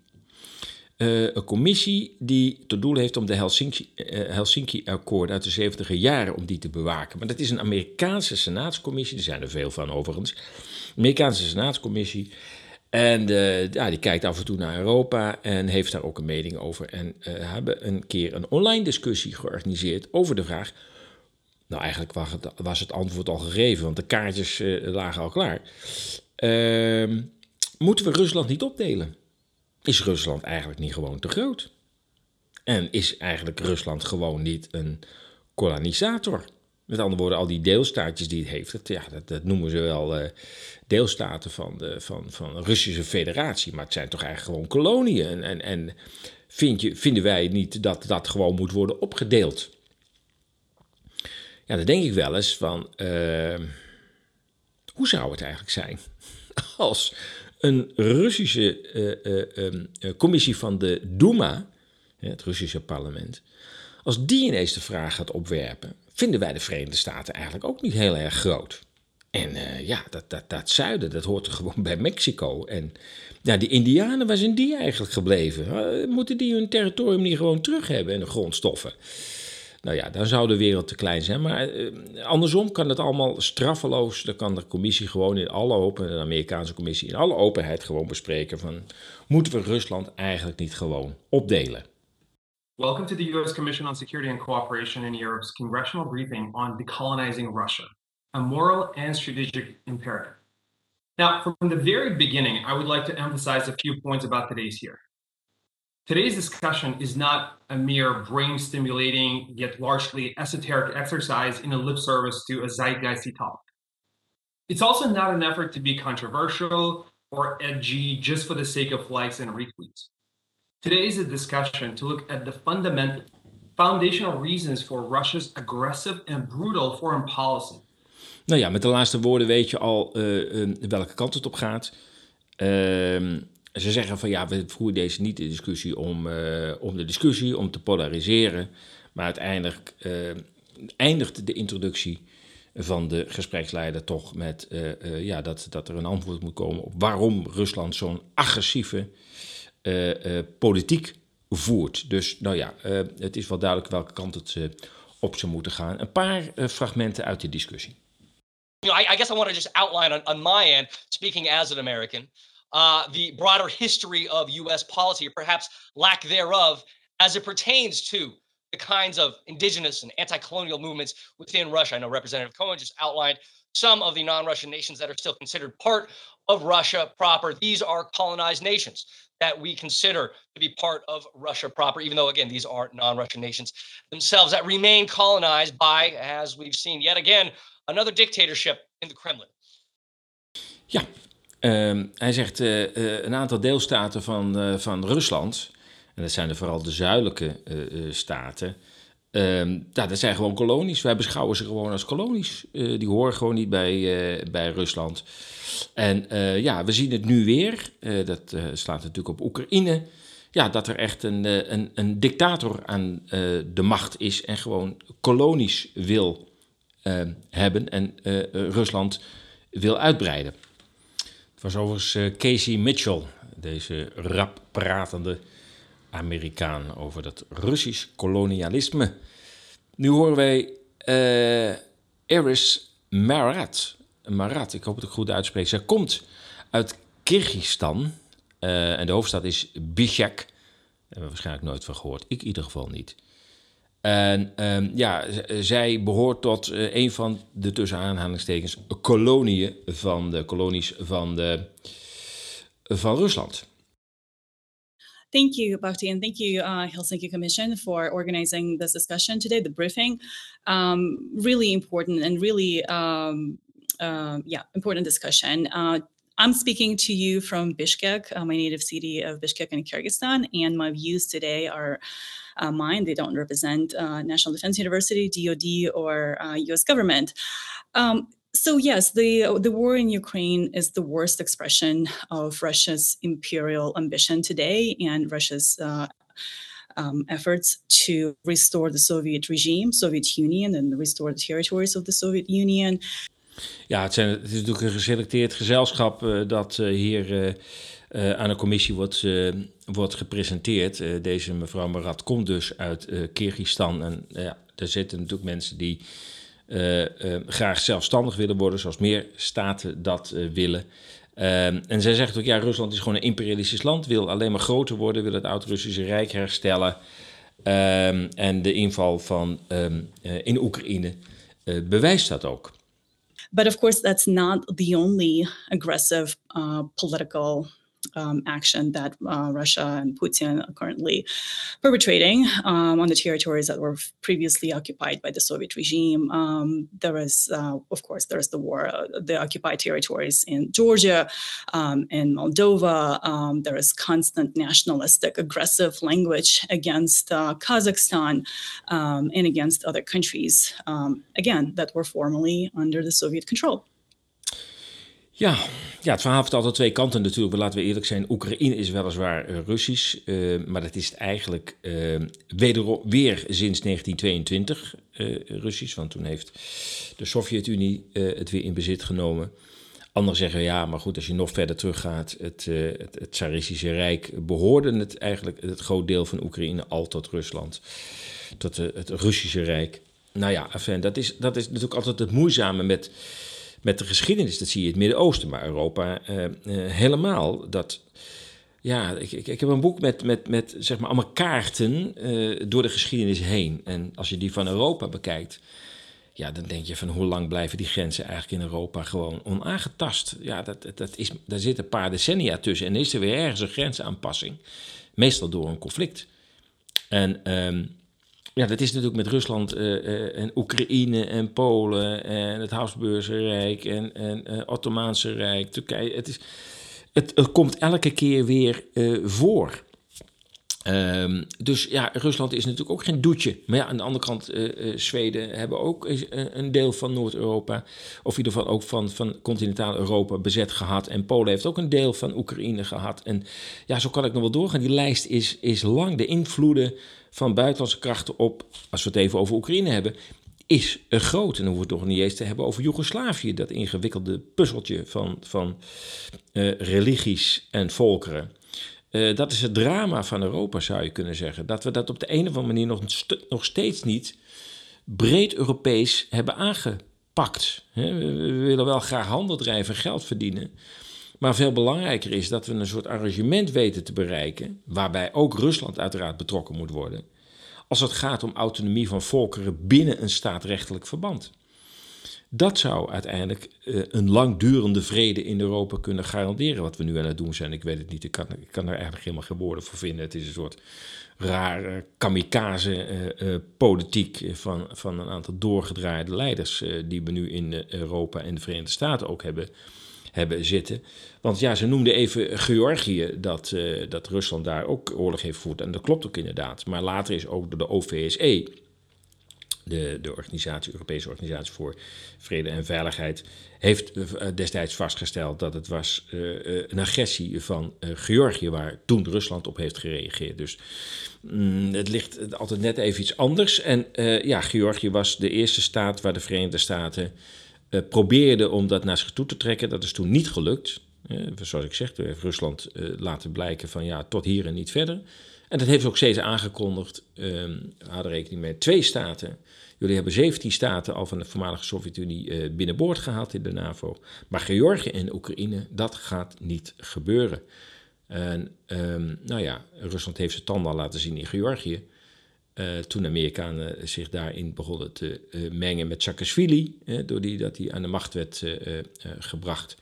een commissie die tot doel heeft om de Helsinki-akkoord Helsinki uit de 70 jaren om die te bewaken. Maar dat is een Amerikaanse senaatscommissie, er zijn er veel van overigens. Amerikaanse senaatscommissie. En uh, ja, die kijkt af en toe naar Europa en heeft daar ook een mening over. En uh, hebben een keer een online discussie georganiseerd over de vraag. Nou, eigenlijk was het, was het antwoord al gegeven, want de kaartjes lagen al klaar. Ehm, moeten we Rusland niet opdelen? Is Rusland eigenlijk niet gewoon te groot? En is eigenlijk Rusland gewoon niet een kolonisator? Met andere woorden, al die deelstaatjes die het heeft, dat, ja, dat, noemen ze wel uh, deelstaten van de, van, van Russische federatie. Maar het zijn toch eigenlijk gewoon koloniën. En, en, je, vinden wij niet dat dat gewoon moet worden opgedeeld? Ja, dan denk ik wel eens van, uh, hoe zou het eigenlijk zijn als een Russische uh, um, commissie van de Duma, het Russische parlement, als die ineens de vraag gaat opwerpen vinden wij de Verenigde Staten eigenlijk ook niet heel erg groot. En ja, dat, dat, dat zuiden, dat hoort er gewoon bij Mexico. En ja, die Indianen, waar zijn die eigenlijk gebleven? Moeten die hun territorium niet gewoon terug hebben en de grondstoffen? Nou ja, dan zou de wereld te klein zijn. Maar uh, andersom kan het allemaal straffeloos. Dan kan de commissie gewoon in alle open, de Amerikaanse commissie in alle openheid gewoon bespreken van... moeten we Rusland eigenlijk niet gewoon opdelen? Welcome to the U.S. Commission on Security and Cooperation in Europe's congressional briefing on decolonizing Russia, a moral and strategic imperative. Now, from the very beginning, I would like to emphasize a few points about today's hearing. Today's discussion is not a mere brain stimulating, yet largely esoteric exercise in a lip service to a zeitgeisty topic. It's also not an effort to be controversial or edgy just for the sake of likes and retweets. Today is a discussion to look at the fundamental, foundational reasons for Russia's aggressive and brutal foreign policy. Nou ja, met de laatste woorden weet je al uh, welke kant het op gaat. Uh, ze zeggen van ja, we voeren deze niet de discussie om, uh, om de discussie, om te polariseren. Maar uiteindelijk eindigt de introductie van de gespreksleider toch met ja, dat, dat er een antwoord moet komen op waarom Rusland zo'n agressieve politiek voert. Dus nou ja, het is wel duidelijk welke kant het op zou moeten gaan. Een paar fragmenten uit die discussie. You know, I, I guess I want to just outline on my end, speaking as an American, uh, the broader history of U.S. policy, or perhaps lack thereof, as it pertains to the kinds of indigenous and anti-colonial movements within Russia. I know Representative Cohen just outlined some of the non-Russian nations that are still considered part of Russia proper. These are colonized nations that we consider to be part of Russia proper, even though, again, these are non Russian nations themselves that remain colonized by, as we've seen yet again, another dictatorship in the Kremlin. Ja, um, hij zegt uh, uh, een aantal deelstaten van, uh, van Rusland, en dat zijn vooral de zuidelijke staten, ja, dat zijn gewoon kolonies. Wij beschouwen ze gewoon als kolonies. die horen gewoon niet bij, bij Rusland. En ja, we zien het nu weer. Dat slaat natuurlijk op Oekraïne. Ja, dat er echt een, een, een dictator aan de macht is en gewoon kolonies wil hebben en Rusland wil uitbreiden. Het was overigens Casey Mitchell, deze rap pratende Amerikaan, over dat Russisch kolonialisme. Nu horen wij Eris Marat. Marat, ik hoop dat ik goed uitspreek. Zij komt uit Kyrgyzstan uh, en de hoofdstad is Bishkek. Daar hebben we waarschijnlijk nooit van gehoord. Ik in ieder geval niet. En um, ja, zij behoort tot uh, een van de tussen aanhalingstekens van de kolonies van, de, van Rusland. Thank you, Bhakti, and thank you, uh, Helsinki Commission, for organizing this discussion today, the briefing. Um, really important and really um, uh, yeah, important discussion. Uh, I'm speaking to you from Bishkek, uh, my native city of Bishkek in Kyrgyzstan, and my views today are uh, mine. They don't represent uh, National Defense University, DoD, or U.S. government. Um, so yes, the the war in Ukraine is the worst expression of Russia's imperial ambition today, and Russia's. Um, efforts to restore the Soviet regime, Soviet Union, and restore the territories of the Soviet Union. Ja, het, zijn, het is natuurlijk een geselecteerd gezelschap uh, dat uh, hier uh, aan commissie wordt, wordt gepresenteerd. deze mevrouw Marat komt dus uit Kyrgyzstan. En ja, er zitten natuurlijk mensen die graag zelfstandig willen worden, zoals meer staten dat willen. Ehm, en zij zegt ook, ja, Rusland is gewoon een imperialistisch land, wil alleen maar groter worden, wil het oud-Russische Rijk herstellen. Um, en de inval van, um, in Oekraïne bewijst dat ook. But of course, that's not the only aggressive uh, political um, action that uh, Russia and Putin are currently perpetrating um, on the territories that were previously occupied by the Soviet regime. Um, there is, uh, of course, there is the war, uh, the occupied territories in Georgia, um, in Moldova. Um, there is constant nationalistic, aggressive language against uh, Kazakhstan um, and against other countries, again, that were formerly under the Soviet control. Ja, ja, het verhaal heeft altijd twee kanten natuurlijk. Laten we eerlijk zijn, Oekraïne is weliswaar uh, Russisch, uh, maar dat is eigenlijk uh, wederom, weer sinds 1922 Russisch. Want toen heeft de Sovjet-Unie het weer in bezit genomen. Anderen zeggen ja, maar goed, als je nog verder teruggaat, het, het, Tsaristische Rijk behoorde het eigenlijk, het groot deel van Oekraïne al tot Rusland, tot het Russische Rijk. Nou ja, dat, is, dat is natuurlijk altijd het moeizame met met de geschiedenis. Dat zie je in het Midden-Oosten, maar Europa uh, uh, helemaal. Dat, ja, ik, ik, ik, heb een boek met, met, met zeg maar allemaal kaarten uh, door de geschiedenis heen. En als je die van Europa bekijkt, ja, dan denk je van hoe lang blijven die grenzen eigenlijk in Europa gewoon onaangetast. Ja, dat, dat is, daar zitten een paar decennia tussen en is er weer ergens een grensaanpassing. Meestal door een conflict. En um, ja, dat is natuurlijk met Rusland uh, en Oekraïne en Polen en het Habsburgse Rijk en, en uh, Ottomaanse Rijk, Turkije. Het, is, het, komt elke keer weer voor. Um, dus ja, Rusland is natuurlijk ook geen doetje. Maar ja, aan de andere kant, Zweden hebben ook een deel van Noord-Europa, of in ieder geval ook van, van continentaal Europa bezet gehad. En Polen heeft ook een deel van Oekraïne gehad. En ja, zo kan ik nog wel doorgaan. Die lijst is, is lang. De invloeden van buitenlandse krachten op, als we het even over Oekraïne hebben, is groot. En dan hoeven we het nog niet eens te hebben over Joegoslavië, dat ingewikkelde puzzeltje van, van uh, religies en volkeren. Uh, dat is het drama van Europa, zou je kunnen zeggen. Dat we dat op de een of andere manier nog, nog steeds niet breed Europees hebben aangepakt. we, we willen wel graag handel drijven, geld verdienen. Maar veel belangrijker is dat we een soort arrangement weten te bereiken, waarbij ook Rusland uiteraard betrokken moet worden, als het gaat om autonomie van volkeren binnen een staatrechtelijk verband. Dat zou uiteindelijk uh, een langdurende vrede in Europa kunnen garanderen, wat we nu aan het doen zijn. Ik weet het niet, ik kan, ik kan er eigenlijk helemaal geen woorden voor vinden. Het is een soort rare kamikaze-politiek uh, uh, van, van een aantal doorgedraaide leiders, die we nu in Europa en de Verenigde Staten ook hebben hebben zitten. Want ja, ze noemden even Georgië dat, uh, dat Rusland daar ook oorlog heeft gevoerd. En dat klopt ook inderdaad. Maar later is ook door de OVSE, de, de organisatie, Europese Organisatie voor Vrede en Veiligheid, heeft uh, destijds vastgesteld dat het was uh, een agressie van Georgië waar toen Rusland op heeft gereageerd. Dus mm, het ligt altijd net even iets anders. En ja, Georgië was de eerste staat waar de Verenigde Staten uh, probeerde om dat naar zich toe te trekken. Dat is toen niet gelukt. Uh, zoals ik zeg, toen heeft Rusland uh, laten blijken van ja, tot hier en niet verder. En dat heeft ze ook steeds aangekondigd. Ehm, we hadden rekening met twee staten. Jullie hebben 17 staten al van de voormalige Sovjet-Unie binnenboord gehaald in de NAVO. Maar Georgië en Oekraïne, dat gaat niet gebeuren. En um, nou ja, Rusland heeft zijn tanden al laten zien in Georgië. Uh, toen Amerikanen zich daarin begonnen te uh, mengen met Saakashvili, uh, door die, dat hij aan de macht werd gebracht.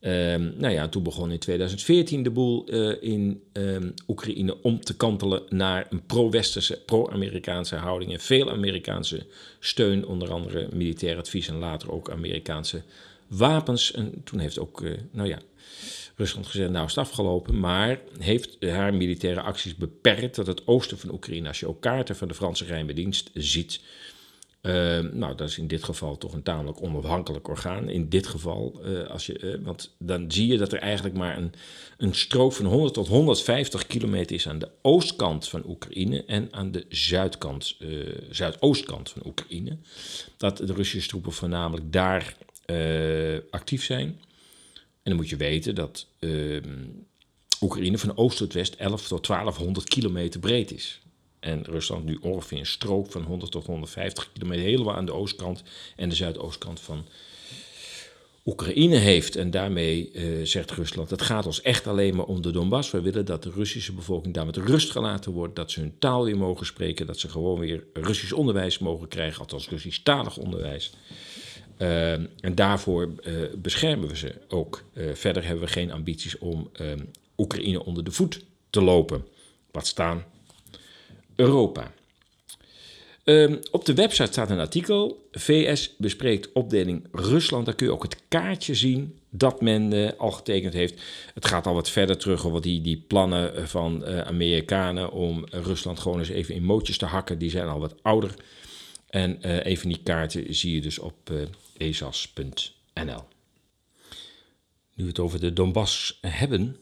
Um, nou ja, toen begon in 2014 de boel in um, Oekraïne om te kantelen naar een pro-westerse, pro-Amerikaanse houding en veel Amerikaanse steun, onder andere militair advies en later ook Amerikaanse wapens. En toen heeft ook, nou ja, Rusland gezegd, nou is afgelopen, maar heeft haar militaire acties beperkt tot het oosten van Oekraïne. Als je ook kaarten van de Franse geheime ziet, uh, nou, dat is in dit geval toch een tamelijk onafhankelijk orgaan. In dit geval, uh, als je, uh, want dan zie je dat er eigenlijk maar een, een strook van 100 tot 150 kilometer is aan de oostkant van Oekraïne en aan de zuidkant, zuidoostkant van Oekraïne. Dat de Russische troepen voornamelijk daar actief zijn. En dan moet je weten dat uh, Oekraïne van oost tot west 11 tot 1200 kilometer breed is. En Rusland nu ongeveer een strook van 100 tot 150 kilometer helemaal aan de oostkant en de zuidoostkant van Oekraïne heeft. En daarmee uh, zegt Rusland, het gaat ons echt alleen maar om de Donbass. We willen dat de Russische bevolking daar met rust gelaten wordt, dat ze hun taal weer mogen spreken, dat ze gewoon weer Russisch onderwijs mogen krijgen, althans Russisch-talig onderwijs. Uh, en daarvoor uh, beschermen we ze ook. Uh, verder hebben we geen ambities om ehm, Oekraïne onder de voet te lopen. Wat staan? Europa. Um, op de website staat een artikel. VS bespreekt opdeling Rusland. Daar kun je ook het kaartje zien dat men al getekend heeft. Het gaat al wat verder terug over die, die plannen van Amerikanen om Rusland gewoon eens even in mootjes te hakken. Die zijn al wat ouder. En even die kaarten zie je dus op esas.nl. Nu we het over de Donbass hebben.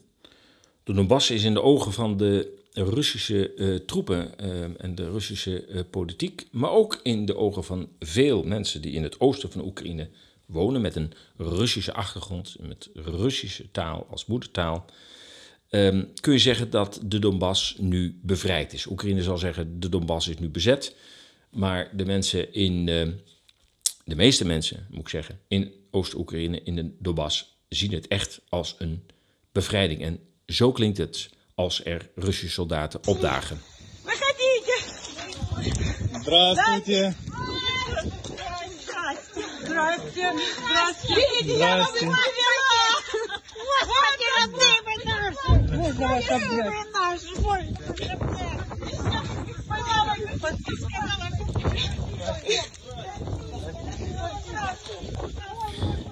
De Donbass is in de ogen van de Russische uh, troepen uh, en de Russische uh, politiek, maar ook in de ogen van veel mensen die in het oosten van Oekraïne wonen met een Russische achtergrond, met Russische taal als moedertaal, um, kun je zeggen dat de Donbass nu bevrijd is. Oekraïne zal zeggen de Donbass is nu bezet, maar de mensen in de meeste mensen, moet ik zeggen, in Oost-Oekraïne, in de Donbass, zien het echt als een bevrijding. En zo klinkt het als er Russische soldaten opdagen. Здравствуйте. Здрасте. Здрасте. Я вас привела. Господи, родные вы наши. Можно вас обнять? Вы наши. Ой,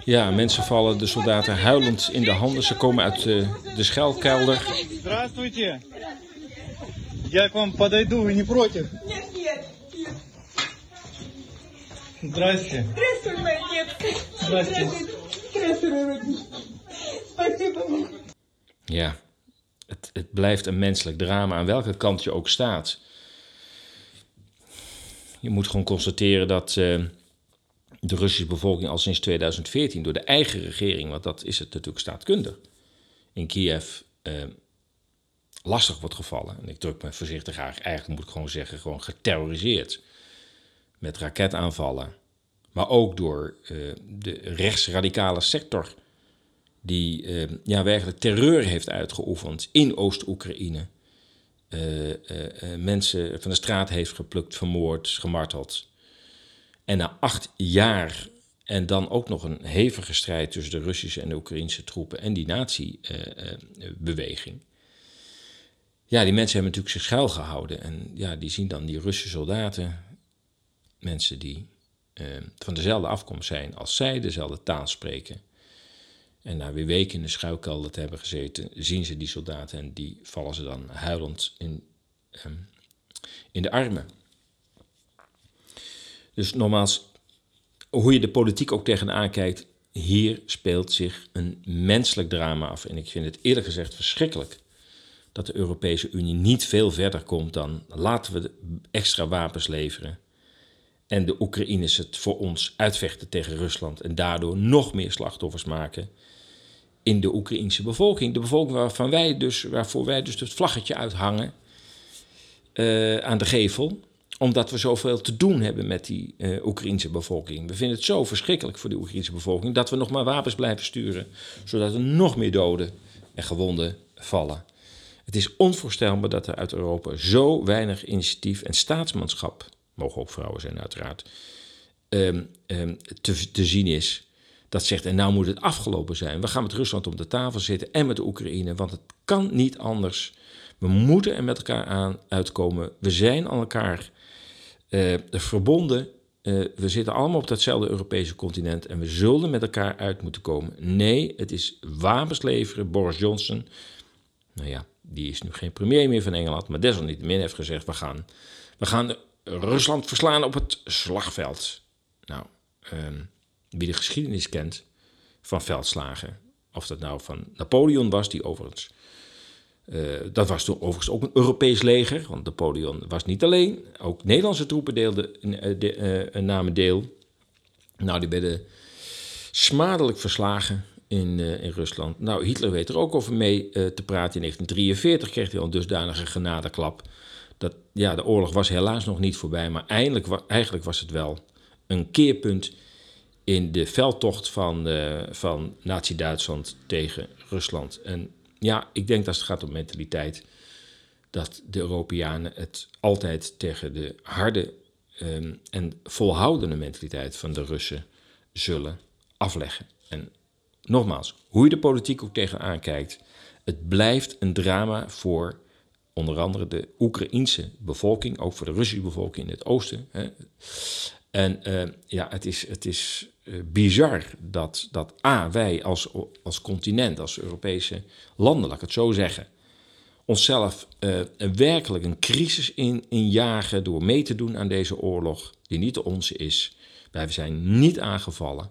Ja, mensen vallen de soldaten huilend in de handen. Ze komen uit de, de schuilkelder. Здравствуйте. Я к вам подойду, вы не против? Нет, нет. Здрасте. Здравствуй, моя детка. Здрасте. Здравствуй, родной. Спасибо. Ja, het, het blijft een menselijk drama aan welke kant je ook staat. Je moet gewoon constateren dat uh, de Russische bevolking al sinds 2014 door de eigen regering, want dat is het natuurlijk staatkundig, in Kiev uh, lastig wordt gevallen. En ik druk me voorzichtig graag. Eigenlijk moet ik gewoon zeggen, gewoon geterroriseerd. Met raketaanvallen. Maar ook door uh, de rechtsradicale sector. Die uh, ja, werkelijk terreur heeft uitgeoefend in Oost-Oekraïne. Mensen van de straat heeft geplukt, vermoord, gemarteld. En na acht jaar en dan ook nog een hevige strijd tussen de Russische en de Oekraïnse troepen en die nazi-beweging. ja, die mensen hebben natuurlijk zich schuil gehouden. En ja, die zien dan die Russische soldaten, mensen die uh, van dezelfde afkomst zijn als zij, dezelfde taal spreken. En na weer weken in de schuilkelder te hebben gezeten, zien ze die soldaten en die vallen ze dan huilend in, um, in de armen. Dus nogmaals, hoe je de politiek ook tegenaan kijkt, hier speelt zich een menselijk drama af. En ik vind het eerlijk gezegd verschrikkelijk dat de Europese Unie niet veel verder komt dan laten we extra wapens leveren. En de Oekraïners het voor ons uitvechten tegen Rusland en daardoor nog meer slachtoffers maken in de Oekraïnse bevolking. De bevolking waarvan wij dus, waarvoor wij dus het vlaggetje uithangen uh, aan de gevel omdat we zoveel te doen hebben met die uh, Oekraïnse bevolking. We vinden het zo verschrikkelijk voor de Oekraïnse bevolking dat we nog maar wapens blijven sturen, zodat er nog meer doden en gewonden vallen. Het is onvoorstelbaar dat er uit Europa zo weinig initiatief en staatsmanschap, mogen ook vrouwen zijn uiteraard, um, um, te, zien is. Dat zegt, en nou moet het afgelopen zijn. We gaan met Rusland op de tafel zitten en met de Oekraïne, want het kan niet anders. We moeten er met elkaar aan uitkomen. We zijn aan elkaar uh, verbonden. Uh, we zitten allemaal op datzelfde Europese continent en we zullen met elkaar uit moeten komen. Nee, het is wapens leveren. Boris Johnson, nou ja, die is nu geen premier meer van Engeland, maar desalniettemin heeft gezegd: we gaan, we gaan Rusland verslaan op het slagveld. Nou, um, wie de geschiedenis kent van veldslagen, of dat nou van Napoleon was, die overigens uh, dat was toen overigens ook een Europees leger, want Napoleon was niet alleen. Ook Nederlandse troepen deelden, uh, de, uh, namen deel. Nou, die werden smadelijk verslagen in, in Rusland. Nou, Hitler weet er ook over mee te praten. In 1943 kreeg hij al een dusdanige genadeklap. Dat, ja, de oorlog was helaas nog niet voorbij, maar eindelijk, eigenlijk was het wel een keerpunt in de veldtocht van, van Nazi-Duitsland tegen Rusland. En ja, ik denk dat het gaat om mentaliteit. Dat de Europeanen het altijd tegen de harde um, en volhoudende mentaliteit van de Russen zullen afleggen. En nogmaals, hoe je de politiek ook tegenaan kijkt, het blijft een drama voor onder andere de Oekraïense bevolking, ook voor de Russische bevolking in het oosten. Hè. En uh, ja, het is, het is uh, bizar dat, dat wij als, als continent, als Europese landen, laat ik het zo zeggen, onszelf uh, werkelijk een crisis in, injagen door mee te doen aan deze oorlog, die niet de onze is. Wij zijn niet aangevallen.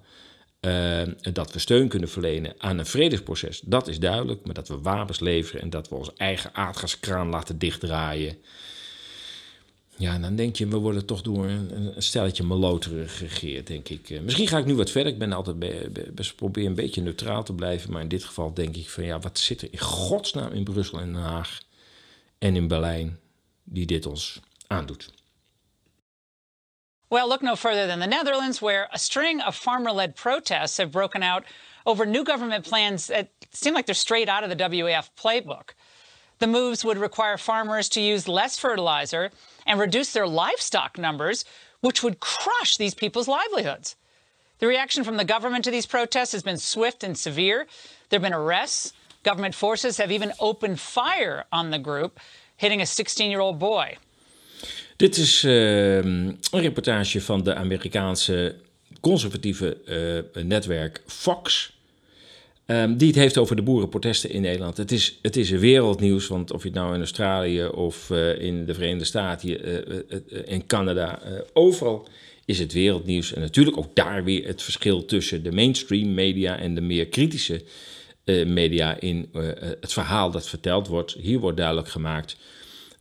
Dat we steun kunnen verlenen aan een vredesproces, dat is duidelijk. Maar dat we wapens leveren en dat we onze eigen aardgaskraan laten dichtdraaien. Ja, dan denk je, we worden toch door een, stelletje maloteren geregeerd, denk ik. Uh, misschien ga ik nu wat verder. Ik ben altijd be, best probeer een beetje neutraal te blijven. Maar in dit geval denk ik van ja, wat zit er in godsnaam in Brussel en Den Haag en in Berlijn die dit ons aandoet. Well, look no further than the Netherlands, where a string of farmer led protests have broken out over new government plans that seem like they're straight out of the WAF playbook. The moves would require farmers to use less fertilizer and reduce their livestock numbers, which would crush these people's livelihoods. The reaction from the government to these protests has been swift and severe. There have been arrests. Government forces have even opened fire on the group, hitting a 16 year old boy. Dit is uh, een reportage van de Amerikaanse conservatieve uh, netwerk Fox. Um, die het heeft over de boerenprotesten in Nederland. Het is, het is wereldnieuws, want of je het nou in Australië of uh, in de Verenigde Staten, uh, in Canada, overal is het wereldnieuws. En natuurlijk ook daar weer het verschil tussen de mainstream media en de meer kritische media in het verhaal dat verteld wordt. Hier wordt duidelijk gemaakt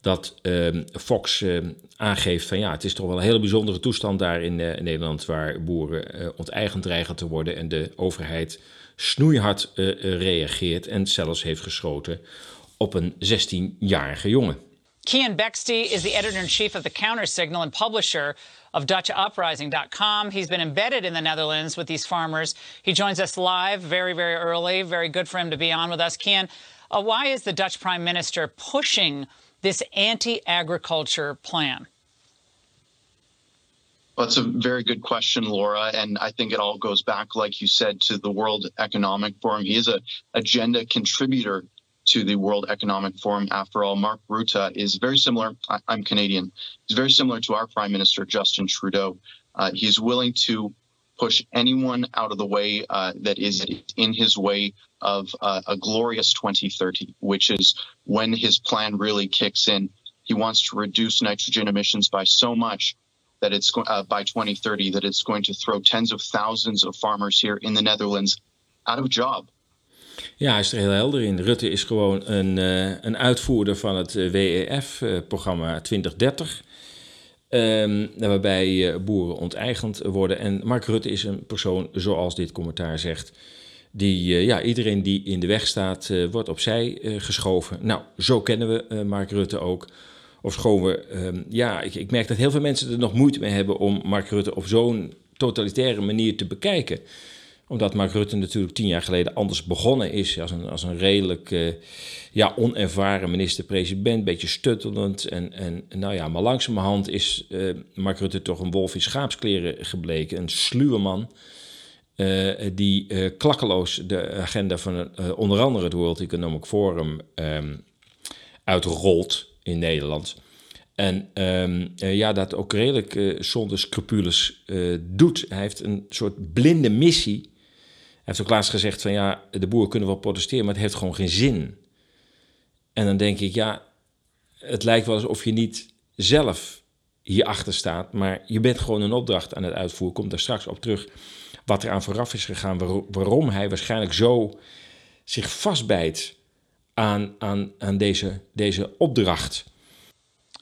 dat ehm, Fox ehm, aangeeft van ja, het is toch wel een hele bijzondere toestand daar in, in Nederland waar boeren onteigend dreigen te worden en de overheid snoeihard uh, reageert en zelfs heeft geschoten op een 16-jarige jongen. Kian Bexty is the editor in chief of the Counter Signal and publisher of DutchUprising.com. He's been embedded in the Netherlands with these farmers. He joins us live very, very early. Very good for him to be on with us. Kian, uh, why is the Dutch Prime Minister pushing this anti agriculture plan? Well, that's a very good question, Laura. And I think it all goes back, like you said, to the World Economic Forum. He is a agenda contributor to the World Economic Forum. After all, Mark Rutte is very similar. I, am Canadian. He's very similar to our Prime Minister, Justin Trudeau. Uh, he's willing to push anyone out of the way uh, that is in his way of uh, a glorious 2030, which is when his plan really kicks in. He wants to reduce nitrogen emissions by so much that it's uh, by 2030 that it's going to throw tens of thousands of farmers here in the Netherlands out of job. Ja, hij is er heel helder in. Rutte is gewoon een, uh, een uitvoerder van het uh, WEF-programma 2030. Um, waarbij uh, boeren onteigend worden. En Mark Rutte is een persoon, zoals dit commentaar zegt, die ja, iedereen die in de weg staat, wordt opzij geschoven. Nou, zo kennen we Mark Rutte ook. Of schoon we, um, ja, ik, ik merk dat heel veel mensen er nog moeite mee hebben om Mark Rutte op zo'n totalitaire manier te bekijken omdat Mark Rutte natuurlijk tien jaar geleden anders begonnen is. Als een, als een redelijk uh, ja, onervaren minister-president. Beetje stuttelend. En, en nou ja, maar langzamerhand is uh, Mark Rutte toch een wolf in schaapskleren gebleken. Een sluwe man. Uh, die klakkeloos de agenda van onder andere het World Economic Forum um, uitrolt in Nederland. En um, ja, dat ook redelijk zonder scrupules doet. Hij heeft een soort blinde missie heeft ook laatst gezegd van ja, de boeren kunnen wel protesteren, maar het heeft gewoon geen zin. En dan denk ik, ja, het lijkt wel alsof je niet zelf hierachter staat, maar je bent gewoon een opdracht aan het uitvoeren. Komt daar straks op terug wat er aan vooraf is gegaan, waarom hij waarschijnlijk zo zich vastbijt aan, aan, aan deze, deze opdracht.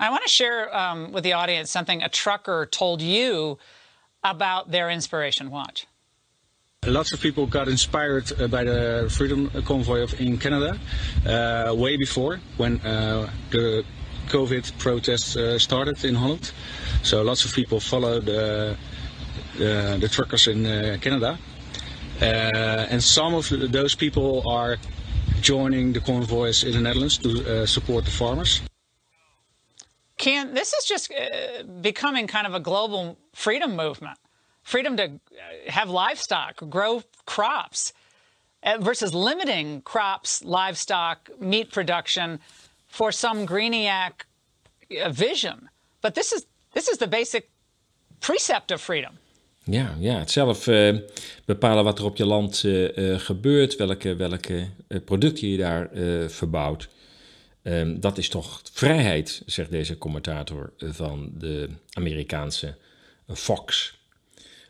I want to share um, with the audience something a trucker told you about their inspiration watch. Lots of people got inspired uh, by the Freedom Convoy of, in Canada uh, way before when uh, the COVID protests uh, started in Holland. So lots of people followed uh, the, truckers in Canada. and some of those people are joining the convoys in the Netherlands to support the farmers. Can this is just becoming kind of a global freedom movement freedom to uh, have livestock, grow crops, uh, versus limiting crops, livestock, meat production for some Greeniac uh, vision. But this is this is the basic precept of freedom. Ja, ja het zelf bepalen wat er op je land gebeurt, welke, welke producten je daar verbouwt. Um, dat is toch vrijheid, zegt deze commentator van de Amerikaanse Fox.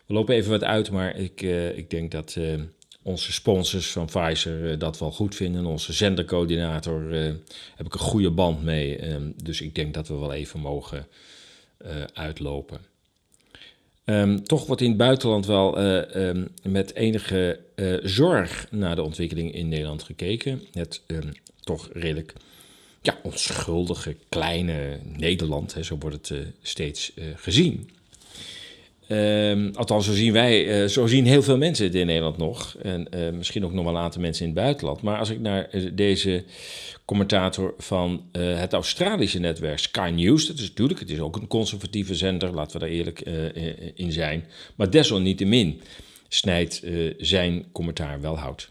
We lopen even wat uit, maar ik, uh, ik denk dat uh, onze sponsors van Pfizer uh, dat wel goed vinden. Onze zendercoördinator heb ik een goede band mee. Um, dus ik denk dat we wel even mogen uitlopen. Um, toch wordt in het buitenland wel um, met enige zorg naar de ontwikkeling in Nederland gekeken. Het toch redelijk ja, onschuldige, kleine Nederland, hè, zo wordt het steeds gezien. Um, althans, zo zien wij, uh, zo zien heel veel mensen het in Nederland nog. En uh, misschien ook nog wel aantal mensen in het buitenland. Maar als ik naar uh, deze commentator van het Australische netwerk Sky News, dat is natuurlijk, het is ook een conservatieve zender, laten we daar eerlijk in zijn. Maar desalniettemin snijdt zijn commentaar wel hout.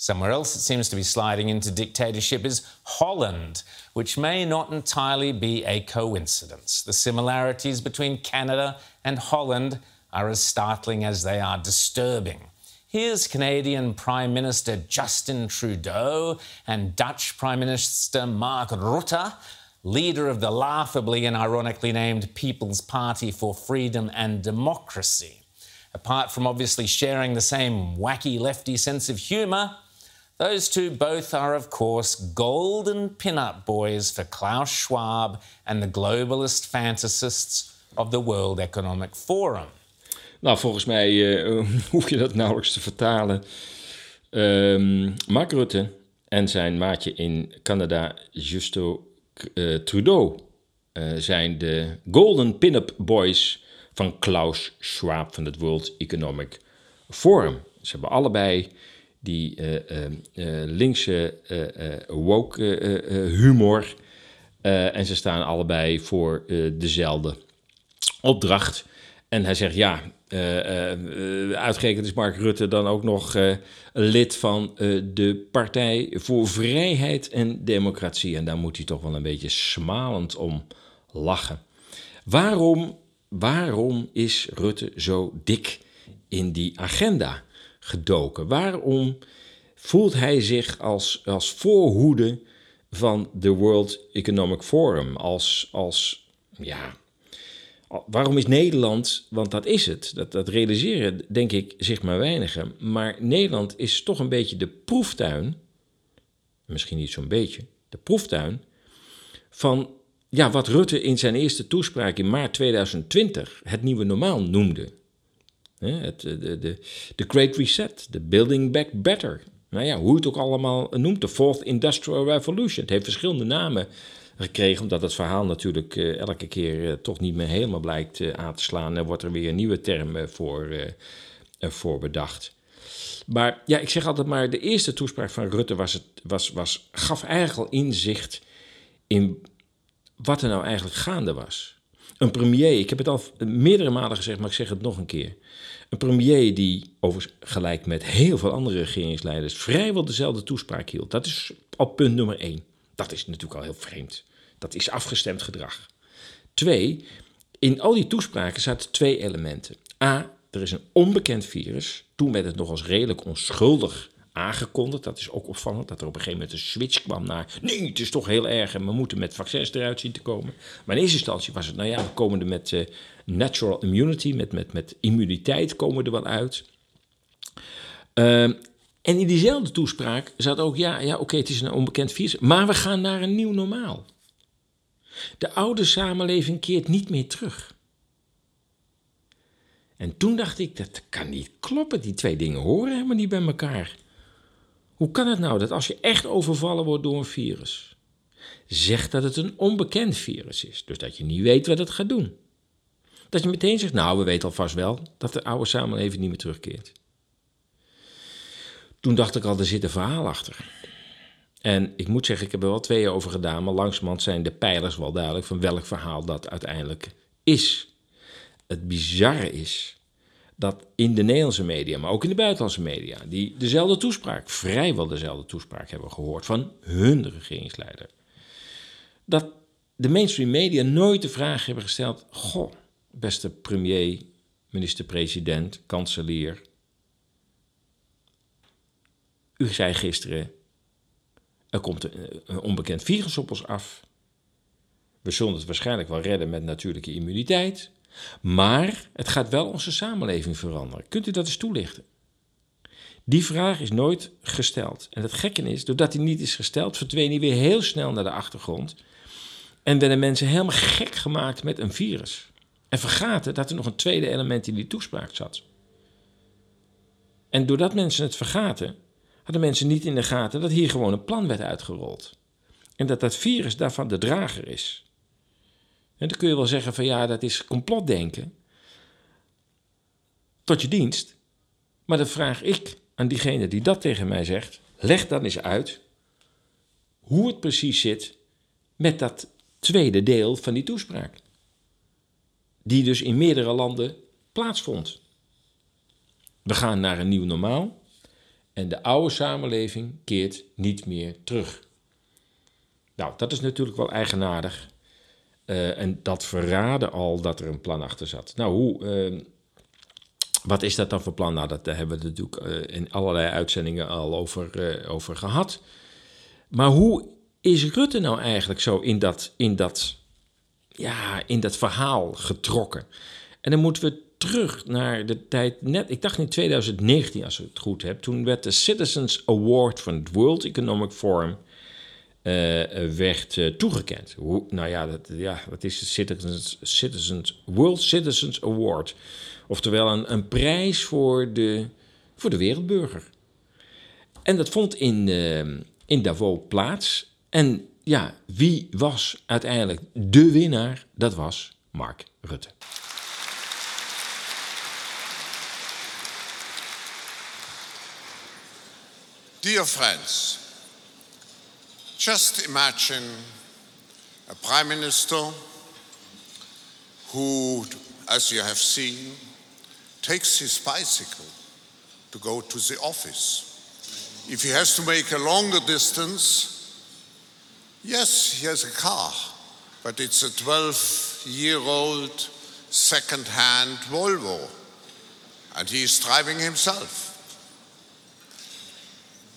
Somewhere else it seems to be sliding into dictatorship is Holland, which may not entirely be a coincidence. The similarities between Canada and Holland are as startling as they are disturbing. Here's Canadian Prime Minister Justin Trudeau and Dutch Prime Minister Mark Rutte, leader of the laughably and ironically named People's Party for Freedom and Democracy. Apart from obviously sharing the same wacky lefty sense of humour, those two both are, of course, golden pin-up boys for Klaus Schwab and the globalist fantasists of the World Economic Forum. Nou, volgens mij uh, hoef je dat nauwelijks te vertalen. Um, Mark Rutte en zijn maatje in Canada, Justo uh, Trudeau, uh, zijn de Golden Pin-Up Boys van Klaus Schwab van het World Economic Forum. Ze hebben allebei die uh, linkse woke humor. en ze staan allebei voor dezelfde opdracht. En hij zegt, ja, uh, uitgerekend is Mark Rutte dan ook nog lid van de Partij voor Vrijheid en Democratie. En daar moet hij toch wel een beetje smalend om lachen. Waarom, waarom is Rutte zo dik in die agenda gedoken? Waarom voelt hij zich als, als voorhoede van de World Economic Forum? Als, als ja, Waarom is Nederland, want dat is het, dat, dat realiseren denk ik zich maar weinigen, maar Nederland is toch een beetje de proeftuin, misschien niet zo'n beetje, de proeftuin van ja, wat Rutte in zijn eerste toespraak in maart 2020 het nieuwe normaal noemde. Het, de, de, de Great Reset, de Building Back Better. Nou ja, hoe het ook allemaal noemt, de Fourth Industrial Revolution. Het heeft verschillende namen gekregen, omdat het verhaal natuurlijk uh, elke keer uh, toch niet meer helemaal blijkt uh, aan te slaan. Er wordt er weer een nieuwe term voor, voor bedacht. Maar ja, ik zeg altijd maar, de eerste toespraak van Rutte was het, was, was, gaf eigenlijk al inzicht in wat er nou eigenlijk gaande was. Een premier, ik heb het al meerdere malen gezegd, maar ik zeg het nog een keer. Een premier die, overigens gelijk met heel veel andere regeringsleiders, vrijwel dezelfde toespraak hield. Dat is op punt nummer één. Dat is natuurlijk al heel vreemd. Dat is afgestemd gedrag. Twee, in al die toespraken zaten twee elementen. A, er is een onbekend virus. Toen werd het nog als redelijk onschuldig aangekondigd. Dat is ook opvallend, dat er op een gegeven moment een switch kwam naar... nee, het is toch heel erg en we moeten met vaccins eruit zien te komen. Maar in eerste instantie was het, nou ja, we komen er met uh, natural immunity, met, met, met immuniteit komen er wel uit. Uh, en in diezelfde toespraak zat ook, ja, ja oké, het is een onbekend virus, maar we gaan naar een nieuw normaal. De oude samenleving keert niet meer terug. En toen dacht ik, dat kan niet kloppen. Die twee dingen horen helemaal niet bij elkaar. Hoe kan het nou dat als je echt overvallen wordt door een virus, zegt dat het een onbekend virus is, dus dat je niet weet wat het gaat doen? Dat je meteen zegt, nou, we weten alvast wel dat de oude samenleving niet meer terugkeert. Toen dacht ik al, er zit een verhaal achter. En ik moet zeggen, ik heb er wel twee over gedaan, maar langzamerhand zijn de pijlers wel duidelijk van welk verhaal dat uiteindelijk is. Het bizarre is dat in de Nederlandse media, maar ook in de buitenlandse media, die dezelfde toespraak, vrijwel dezelfde toespraak hebben gehoord van hun regeringsleider, dat de mainstream media nooit de vraag hebben gesteld: Goh, beste premier, minister-president, kanselier. U zei gisteren er komt een, onbekend virus op ons af. We zullen het waarschijnlijk wel redden met natuurlijke immuniteit. Maar het gaat wel onze samenleving veranderen. Kunt u dat eens toelichten? Die vraag is nooit gesteld. En het gekke is, doordat die niet is gesteld, verdween hij weer heel snel naar de achtergrond. En werden mensen helemaal gek gemaakt met een virus. En vergaten dat er nog een tweede element in die toespraak zat. En doordat mensen het vergaten, hadden mensen niet in de gaten dat hier gewoon een plan werd uitgerold. En dat dat virus daarvan de drager is. En dan kun je wel zeggen van ja, dat is complotdenken. Tot je dienst. Maar dan vraag ik aan diegene die dat tegen mij zegt, leg dan eens uit hoe het precies zit met dat tweede deel van die toespraak. Die dus in meerdere landen plaatsvond. We gaan naar een nieuw normaal. En de oude samenleving keert niet meer terug. Nou, dat is natuurlijk wel eigenaardig. Uh, en dat verraadde al dat er een plan achter zat. Nou, hoe, uh, wat is dat dan voor plan? Nou, dat, daar hebben we natuurlijk uh, in allerlei uitzendingen al over, over gehad. Maar hoe is Rutte nou eigenlijk zo in dat, in dat, ja, in dat verhaal getrokken? En dan moeten we terug naar de tijd net, ik dacht in 2019 als ik het goed heb, toen werd de Citizens Award van het World Economic Forum uh, werd uh, toegekend. Nou ja dat, ja, is de Citizens, Citizens, World Citizens Award? Oftewel een, een prijs voor de, voor de wereldburger. En dat vond in, uh, in Davos plaats. En ja, wie was uiteindelijk de winnaar? Dat was Mark Rutte. Dear friends, just imagine a prime minister who, as you have seen, takes his bicycle to go to the office. If he has to make a longer distance, yes, he has a car, but it's a 12 year old second hand Volvo, and he is driving himself.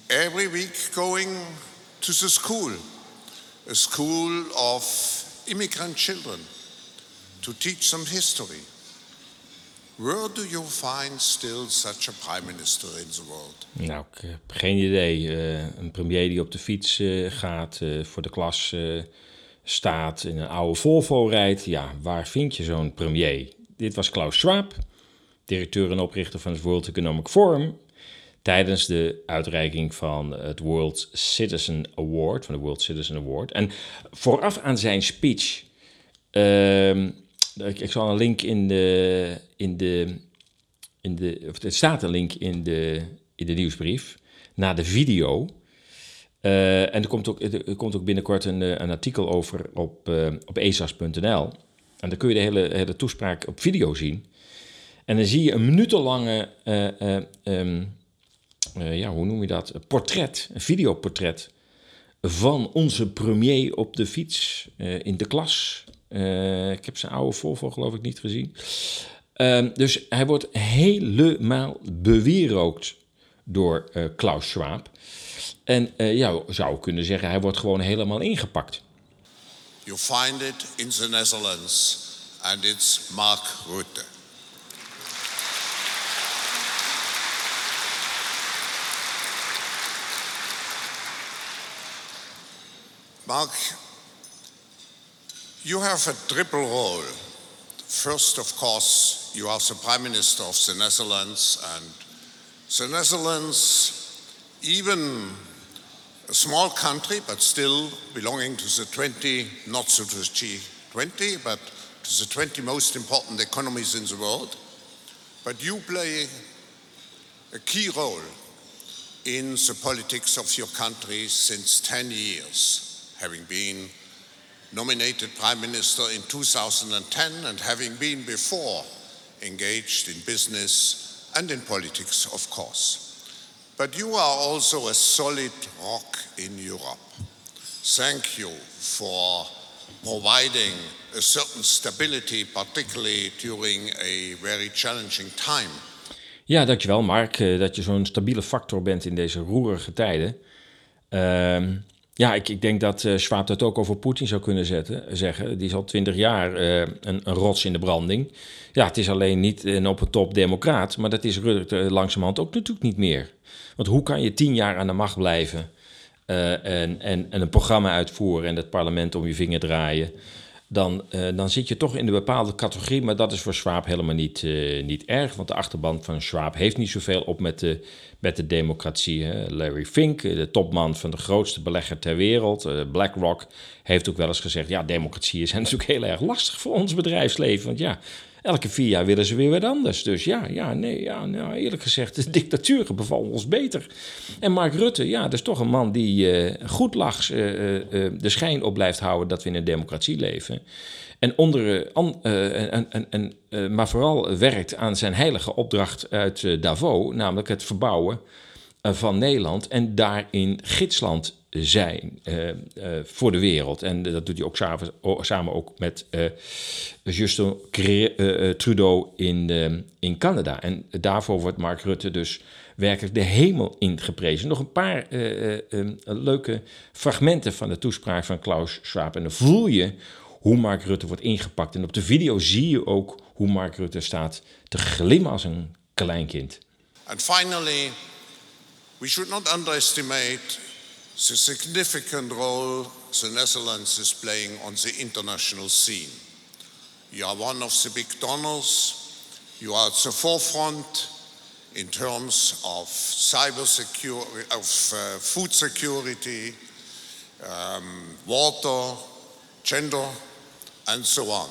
Every week going to the school, a school of immigrant children, to teach them history. Where do you find still such a prime minister in the world? Nou, ik heb geen idee. Eh, een premier die op de fiets eh, gaat, eh, voor de klas eh, staat, in een oude Volvo rijdt. Ja, waar vind je zo'n premier? Dit was Klaus Schwab, directeur en oprichter van het World Economic Forum. Tijdens de uitreiking van het World Citizen Award, van de World Citizen Award. En vooraf aan zijn speech. ehm, ik, zal een link in de. In de, in de of er staat een link in de, in de nieuwsbrief. Naar de video. Eh, en er komt, ook, er komt ook binnenkort een, eh, een artikel over op, eh, op esas.nl. En dan kun je de hele, hele toespraak op video zien. En dan zie je een minutenlange, eh, eh, eh, ja, hoe noem je dat? Een portret, een videoportret van onze premier op de fiets eh, in de klas. Eh, ik heb zijn oude Volvo geloof ik niet gezien. Ehm, dus hij wordt helemaal bewierookt door Klaus Schwab. En ja, zou kunnen zeggen, hij wordt gewoon helemaal ingepakt. You find it in the Netherlands, and it's Mark Rutte. Mark, you have a triple role. First, of course, you are the Prime Minister of the Netherlands, and the Netherlands, even a small country, but still belonging to the 20, not to the G20, but to the 20 most important economies in the world. But you play a key role in the politics of your country since 10 years, having been nominated Prime Minister in 2010 and having been before engaged in business and in politics, of course. But you are also a solid rock in Europe. Thank you for providing a certain stability, particularly during a very challenging time. Ja, dankjewel Mark, eh, dat je zo'n stabiele factor bent in deze roerige tijden. Ehm, ja, ik, ik denk dat eh Schwab dat ook over Poetin zou kunnen zetten, zeggen. Die is al twintig jaar eh, een, een rots in de branding. Ja, het is alleen niet een op het top democraat, maar dat is Rutte langzamerhand ook natuurlijk niet meer. Want hoe kan je tien jaar aan de macht blijven eh, en, en, en een programma uitvoeren en het parlement om je vinger draaien? Dan, eh, dan zit je toch in een bepaalde categorie, maar dat is voor Schwab helemaal niet, eh, niet erg. Want de achterban van Schwab heeft niet zoveel op met de, met de democratie. Hè. Larry Fink, eh, de topman van de grootste belegger ter wereld, eh, BlackRock, heeft ook wel eens gezegd: ja, democratie is natuurlijk heel erg lastig voor ons bedrijfsleven. Want ja, elke vier jaar willen ze weer wat anders. Dus ja, ja, nee, ja, nou, eerlijk gezegd, de dictaturen bevallen ons beter. En Mark Rutte, ja, dat is toch een man die eh, goed lachs eh, eh, de schijn op blijft houden dat we in een democratie leven. En onder, an- en, en, maar vooral werkt aan zijn heilige opdracht uit Davos, namelijk het verbouwen van Nederland en daarin gidsland zijn eh, eh, voor de wereld. En dat doet hij ook samen, ook met eh, Justin Trudeau in, in Canada. En daarvoor wordt Mark Rutte dus werkelijk de hemel ingeprezen. Nog een paar leuke fragmenten van de toespraak van Klaus Schwab. En dan voel je hoe Mark Rutte wordt ingepakt. En op de video zie je ook hoe Mark Rutte staat te glimmen als een kleinkind. And finally, we should not underestimate the significant role the Netherlands is playing on the international scene. You are one of the big donors. You are at the forefront in terms of cyber security, of uh, food security, um, water, gender, and so on.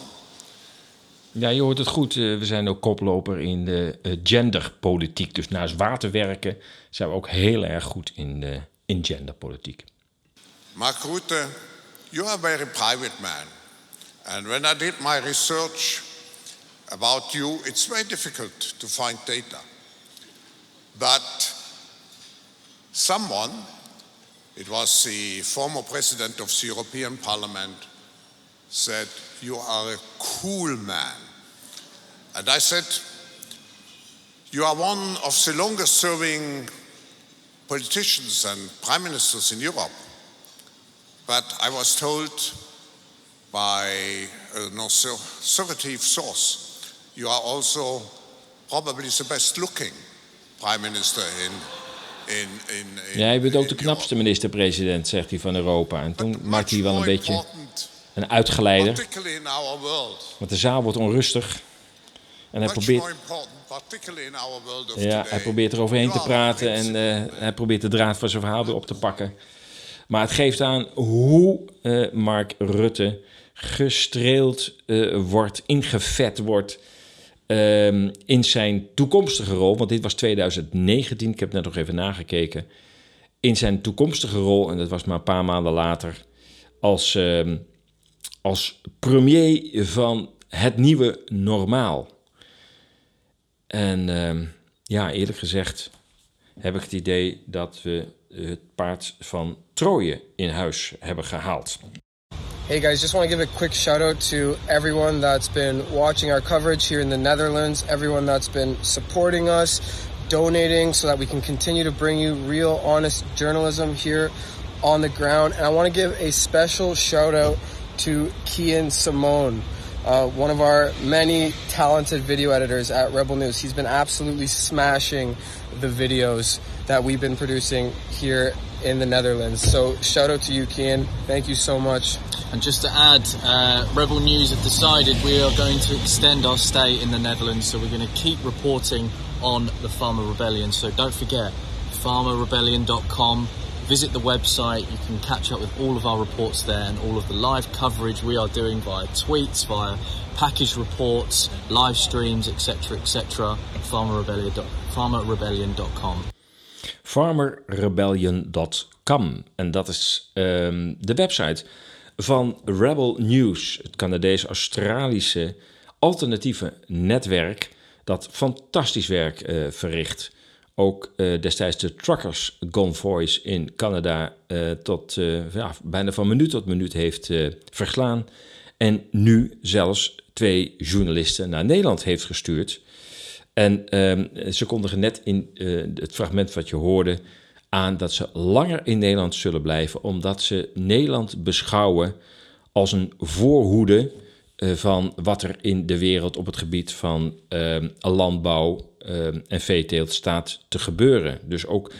Ja, je hoort het goed. Eh, we zijn ook koploper in de eh, genderpolitiek. Dus naast waterwerken zijn we ook heel erg goed in, de, in genderpolitiek. Mark Rutte, you are a very private man. And when I did my research about you, it's very difficult to find data. But someone, it was the former president of the European Parliament, said, You are a cool man. And I said, You are one of the longest serving politicians and prime ministers in Europe. But I was told by an authoritative source, you are also probably the best looking prime minister in, in, in, in Ja, je bent ook de knapste minister-president, zegt hij van Europa. En toen maakte hij wel een beetje een uitgeleider. Want de zaal wordt onrustig. En hij probeert, ja, hij probeert eroverheen te praten en eh, hij probeert de draad van zijn verhaal weer op te pakken. Maar het geeft aan hoe eh, Mark Rutte gestreeld eh, wordt, ingevet wordt ehm, in zijn toekomstige rol. Want dit was 2019, ik heb net nog even nagekeken. In zijn toekomstige rol, en dat was maar een paar maanden later, als, ehm, als premier van het nieuwe normaal. En ehm, ja, eerlijk gezegd heb ik het idee dat we het paard van Troje in huis hebben gehaald. Hey guys, just want to give a quick shout out to everyone that's been watching our coverage here in the Netherlands, everyone that's been supporting us, donating so that we can continue to bring you real, honest journalism here on the ground. And I want to give a special shout out to Kian Simone, uh, one of our many talented video editors at Rebel News. He's been absolutely smashing the videos that we've been producing here in the Netherlands. So shout out to you, Kian. Thank you so much. And just to add, uh, Rebel News have decided we are going to extend our stay in the Netherlands, so we're going to keep reporting on the Farmer Rebellion. So don't forget, farmerrebellion.com. Visit the website. You can catch up with all of our reports there and all of the live coverage we are doing via tweets, via package reports, live streams, etc., etc. Farmerrebellion- farmerrebellion.com. farmerrebellion.com. En dat is ehm, de website van Rebel News, het Canadees-Australische alternatieve netwerk dat fantastisch werk eh, verricht. Ook eh, destijds de Truckers Convoys in Canada eh, tot eh, ja, bijna van minuut tot minuut heeft verslaan. En nu zelfs twee journalisten naar Nederland heeft gestuurd. En ehm, ze kondigen net in het fragment wat je hoorde aan dat ze langer in Nederland zullen blijven, omdat ze Nederland beschouwen als een voorhoede van wat er in de wereld op het gebied van ehm, landbouw en veeteelt staat te gebeuren. Dus ook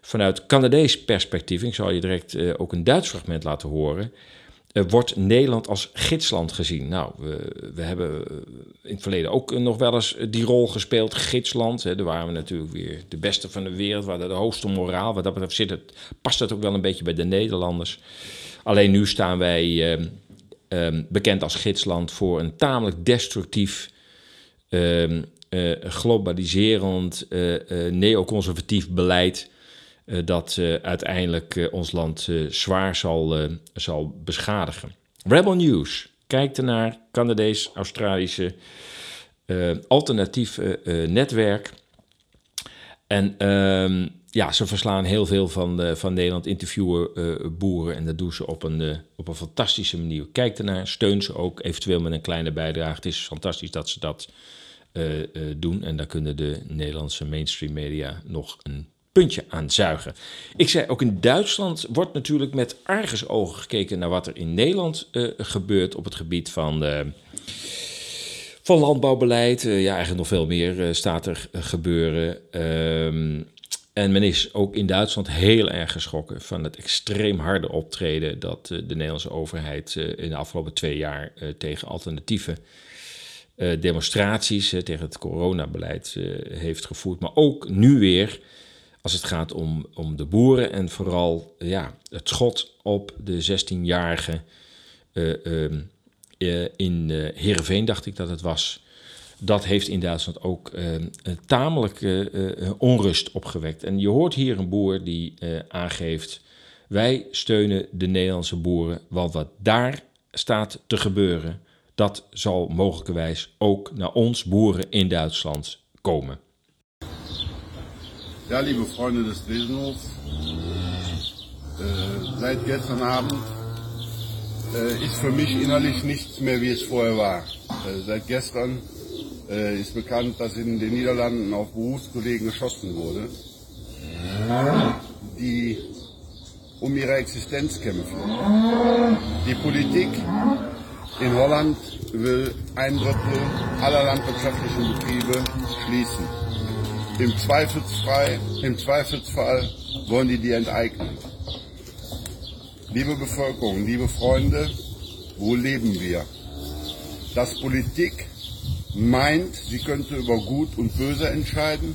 vanuit Canadees perspectief, ik zal je direct eh, ook een Duits fragment laten horen, eh, wordt Nederland als gidsland gezien. Nou, we, we hebben eh, in het verleden ook nog wel eens die rol gespeeld, gidsland. Hè. Daar waren we natuurlijk weer de beste van de wereld, we hadden de hoogste moraal. Wat dat betreft zit het, past dat ook wel een beetje bij de Nederlanders. Alleen nu staan wij eh, eh, bekend als gidsland voor een tamelijk destructief, eh, globaliserend, eh, eh, neoconservatief beleid dat uiteindelijk ons land zwaar zal, zal beschadigen. Rebel News kijkt ernaar, Canadees-Australische alternatief netwerk. En ehm, ja, ze verslaan heel veel van, van Nederland, interviewen boeren en dat doen ze op een, op een fantastische manier. Kijk ernaar, steun ze ook, eventueel met een kleine bijdrage. Het is fantastisch dat ze dat eh, eh, doen en daar kunnen de Nederlandse mainstream media nog een puntje aan zuigen. Ik zei ook in Duitsland wordt natuurlijk met argusogen gekeken naar wat er in Nederland eh, gebeurt op het gebied van, van landbouwbeleid. Ja, eigenlijk nog veel meer staat er gebeuren. Ehm, en men is ook in Duitsland heel erg geschrokken van het extreem harde optreden dat de Nederlandse overheid in de afgelopen twee jaar tegen alternatieve eh, demonstraties eh, tegen het coronabeleid eh, heeft gevoerd. Maar ook nu weer als het gaat om, om de boeren en vooral ja, het schot op de 16-jarige ehm, in uh, Heerenveen, dacht ik dat het was. Dat heeft in Duitsland ook een tamelijk onrust opgewekt. En je hoort hier een boer die aangeeft: wij steunen de Nederlandse boeren, want wat daar staat te gebeuren, dat zal mogelijkerwijs ook naar ons boeren in Duitsland komen. Ja, liebe Freunde des Lesenhofs, äh, seit gestern Abend äh, ist für mich innerlich nichts mehr, wie es vorher war. Äh, seit gestern äh, ist bekannt, dass in den Niederlanden auf Berufskollegen geschossen wurde, die um ihre Existenz kämpfen. Die Politik in Holland will ein Drittel aller landwirtschaftlichen Betriebe schließen. Im, Zweifelsfall, Im Zweifelsfall wollen die die enteignen. Liebe Bevölkerung, liebe Freunde, wo leben wir? Dass Politik meint, sie könnte über Gut und Böse entscheiden,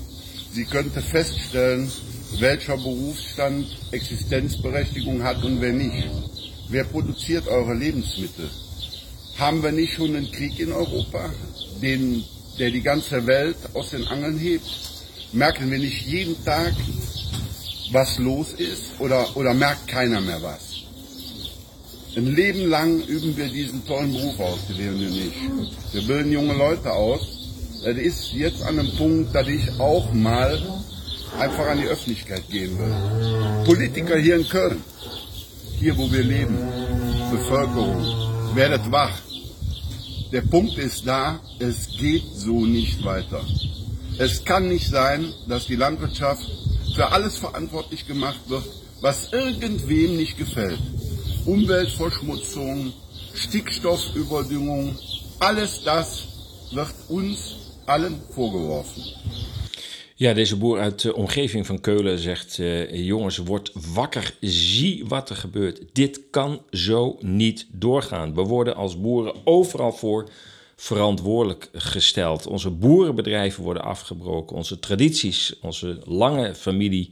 sie könnte feststellen, welcher Berufsstand Existenzberechtigung hat und wer nicht. Wer produziert eure Lebensmittel? Haben wir nicht schon einen Krieg in Europa, den, der die ganze Welt aus den Angeln hebt? Merken wir nicht jeden Tag, was los ist oder, oder merkt keiner mehr was? Ein Leben lang üben wir diesen tollen Beruf aus, die Leonie und ich. Wir bilden junge Leute aus. Das ist jetzt an einem Punkt, dass ich auch mal einfach an die Öffentlichkeit gehen will. Politiker hier in Köln, hier wo wir leben, Bevölkerung, werdet wach. Der Punkt ist da, es geht so nicht weiter. Es kann nicht sein, dass die Landwirtschaft für alles verantwortlich gemacht wird, was irgendwem nicht gefällt. Umweltverschmutzung, Stickstoffüberdüngung, alles das wird uns allen vorgeworfen. Ja, deze boer uit de omgeving van Keulen zegt: uh, Jongens, word wakker, zie wat er gebeurt. Dit kan zo niet doorgaan. We worden als boeren overal voor verantwoordelijk gesteld. Onze boerenbedrijven worden afgebroken, onze tradities, onze lange familie.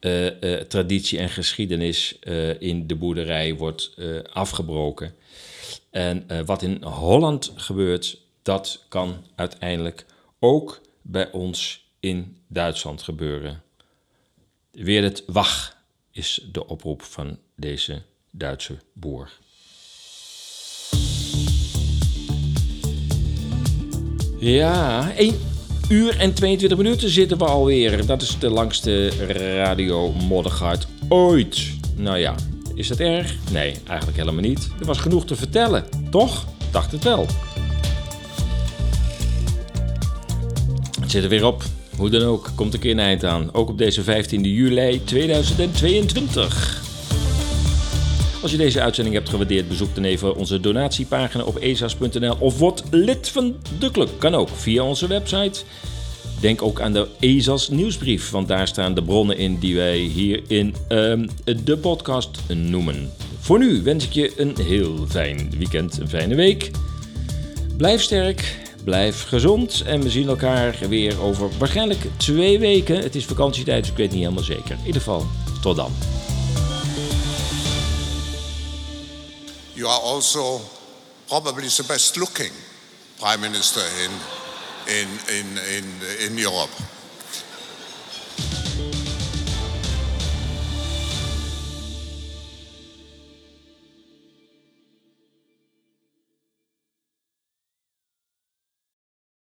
Uh, uh, traditie en geschiedenis in de boerderij wordt afgebroken. En wat in Holland gebeurt, dat kan uiteindelijk ook bij ons in Duitsland gebeuren. Weer het wach is de oproep van deze Duitse boer. Ja, 1 uur en 22 minuten zitten we alweer. Dat is de langste radio Moddergaard ooit. Nou ja, is dat erg? Nee, eigenlijk helemaal niet. Er was genoeg te vertellen, toch? Dacht het wel. Het zit er weer op. Hoe dan ook, komt een keer een eind aan. Ook op deze 15 juli 2022. Als je deze uitzending hebt gewaardeerd, bezoek dan even onze donatiepagina op ezas.nl of word lid van de club. Kan ook via onze website. Denk ook aan de ESAS nieuwsbrief, want daar staan de bronnen in die wij hier in uh, de podcast noemen. Voor nu wens ik je een heel fijn weekend, een fijne week. Blijf sterk, Blijf gezond en we zien elkaar weer over waarschijnlijk twee weken. Het is vakantietijd, dus ik weet niet helemaal zeker. In ieder geval, tot dan. You are also probably the best looking prime minister in, in, in, in, in Europe.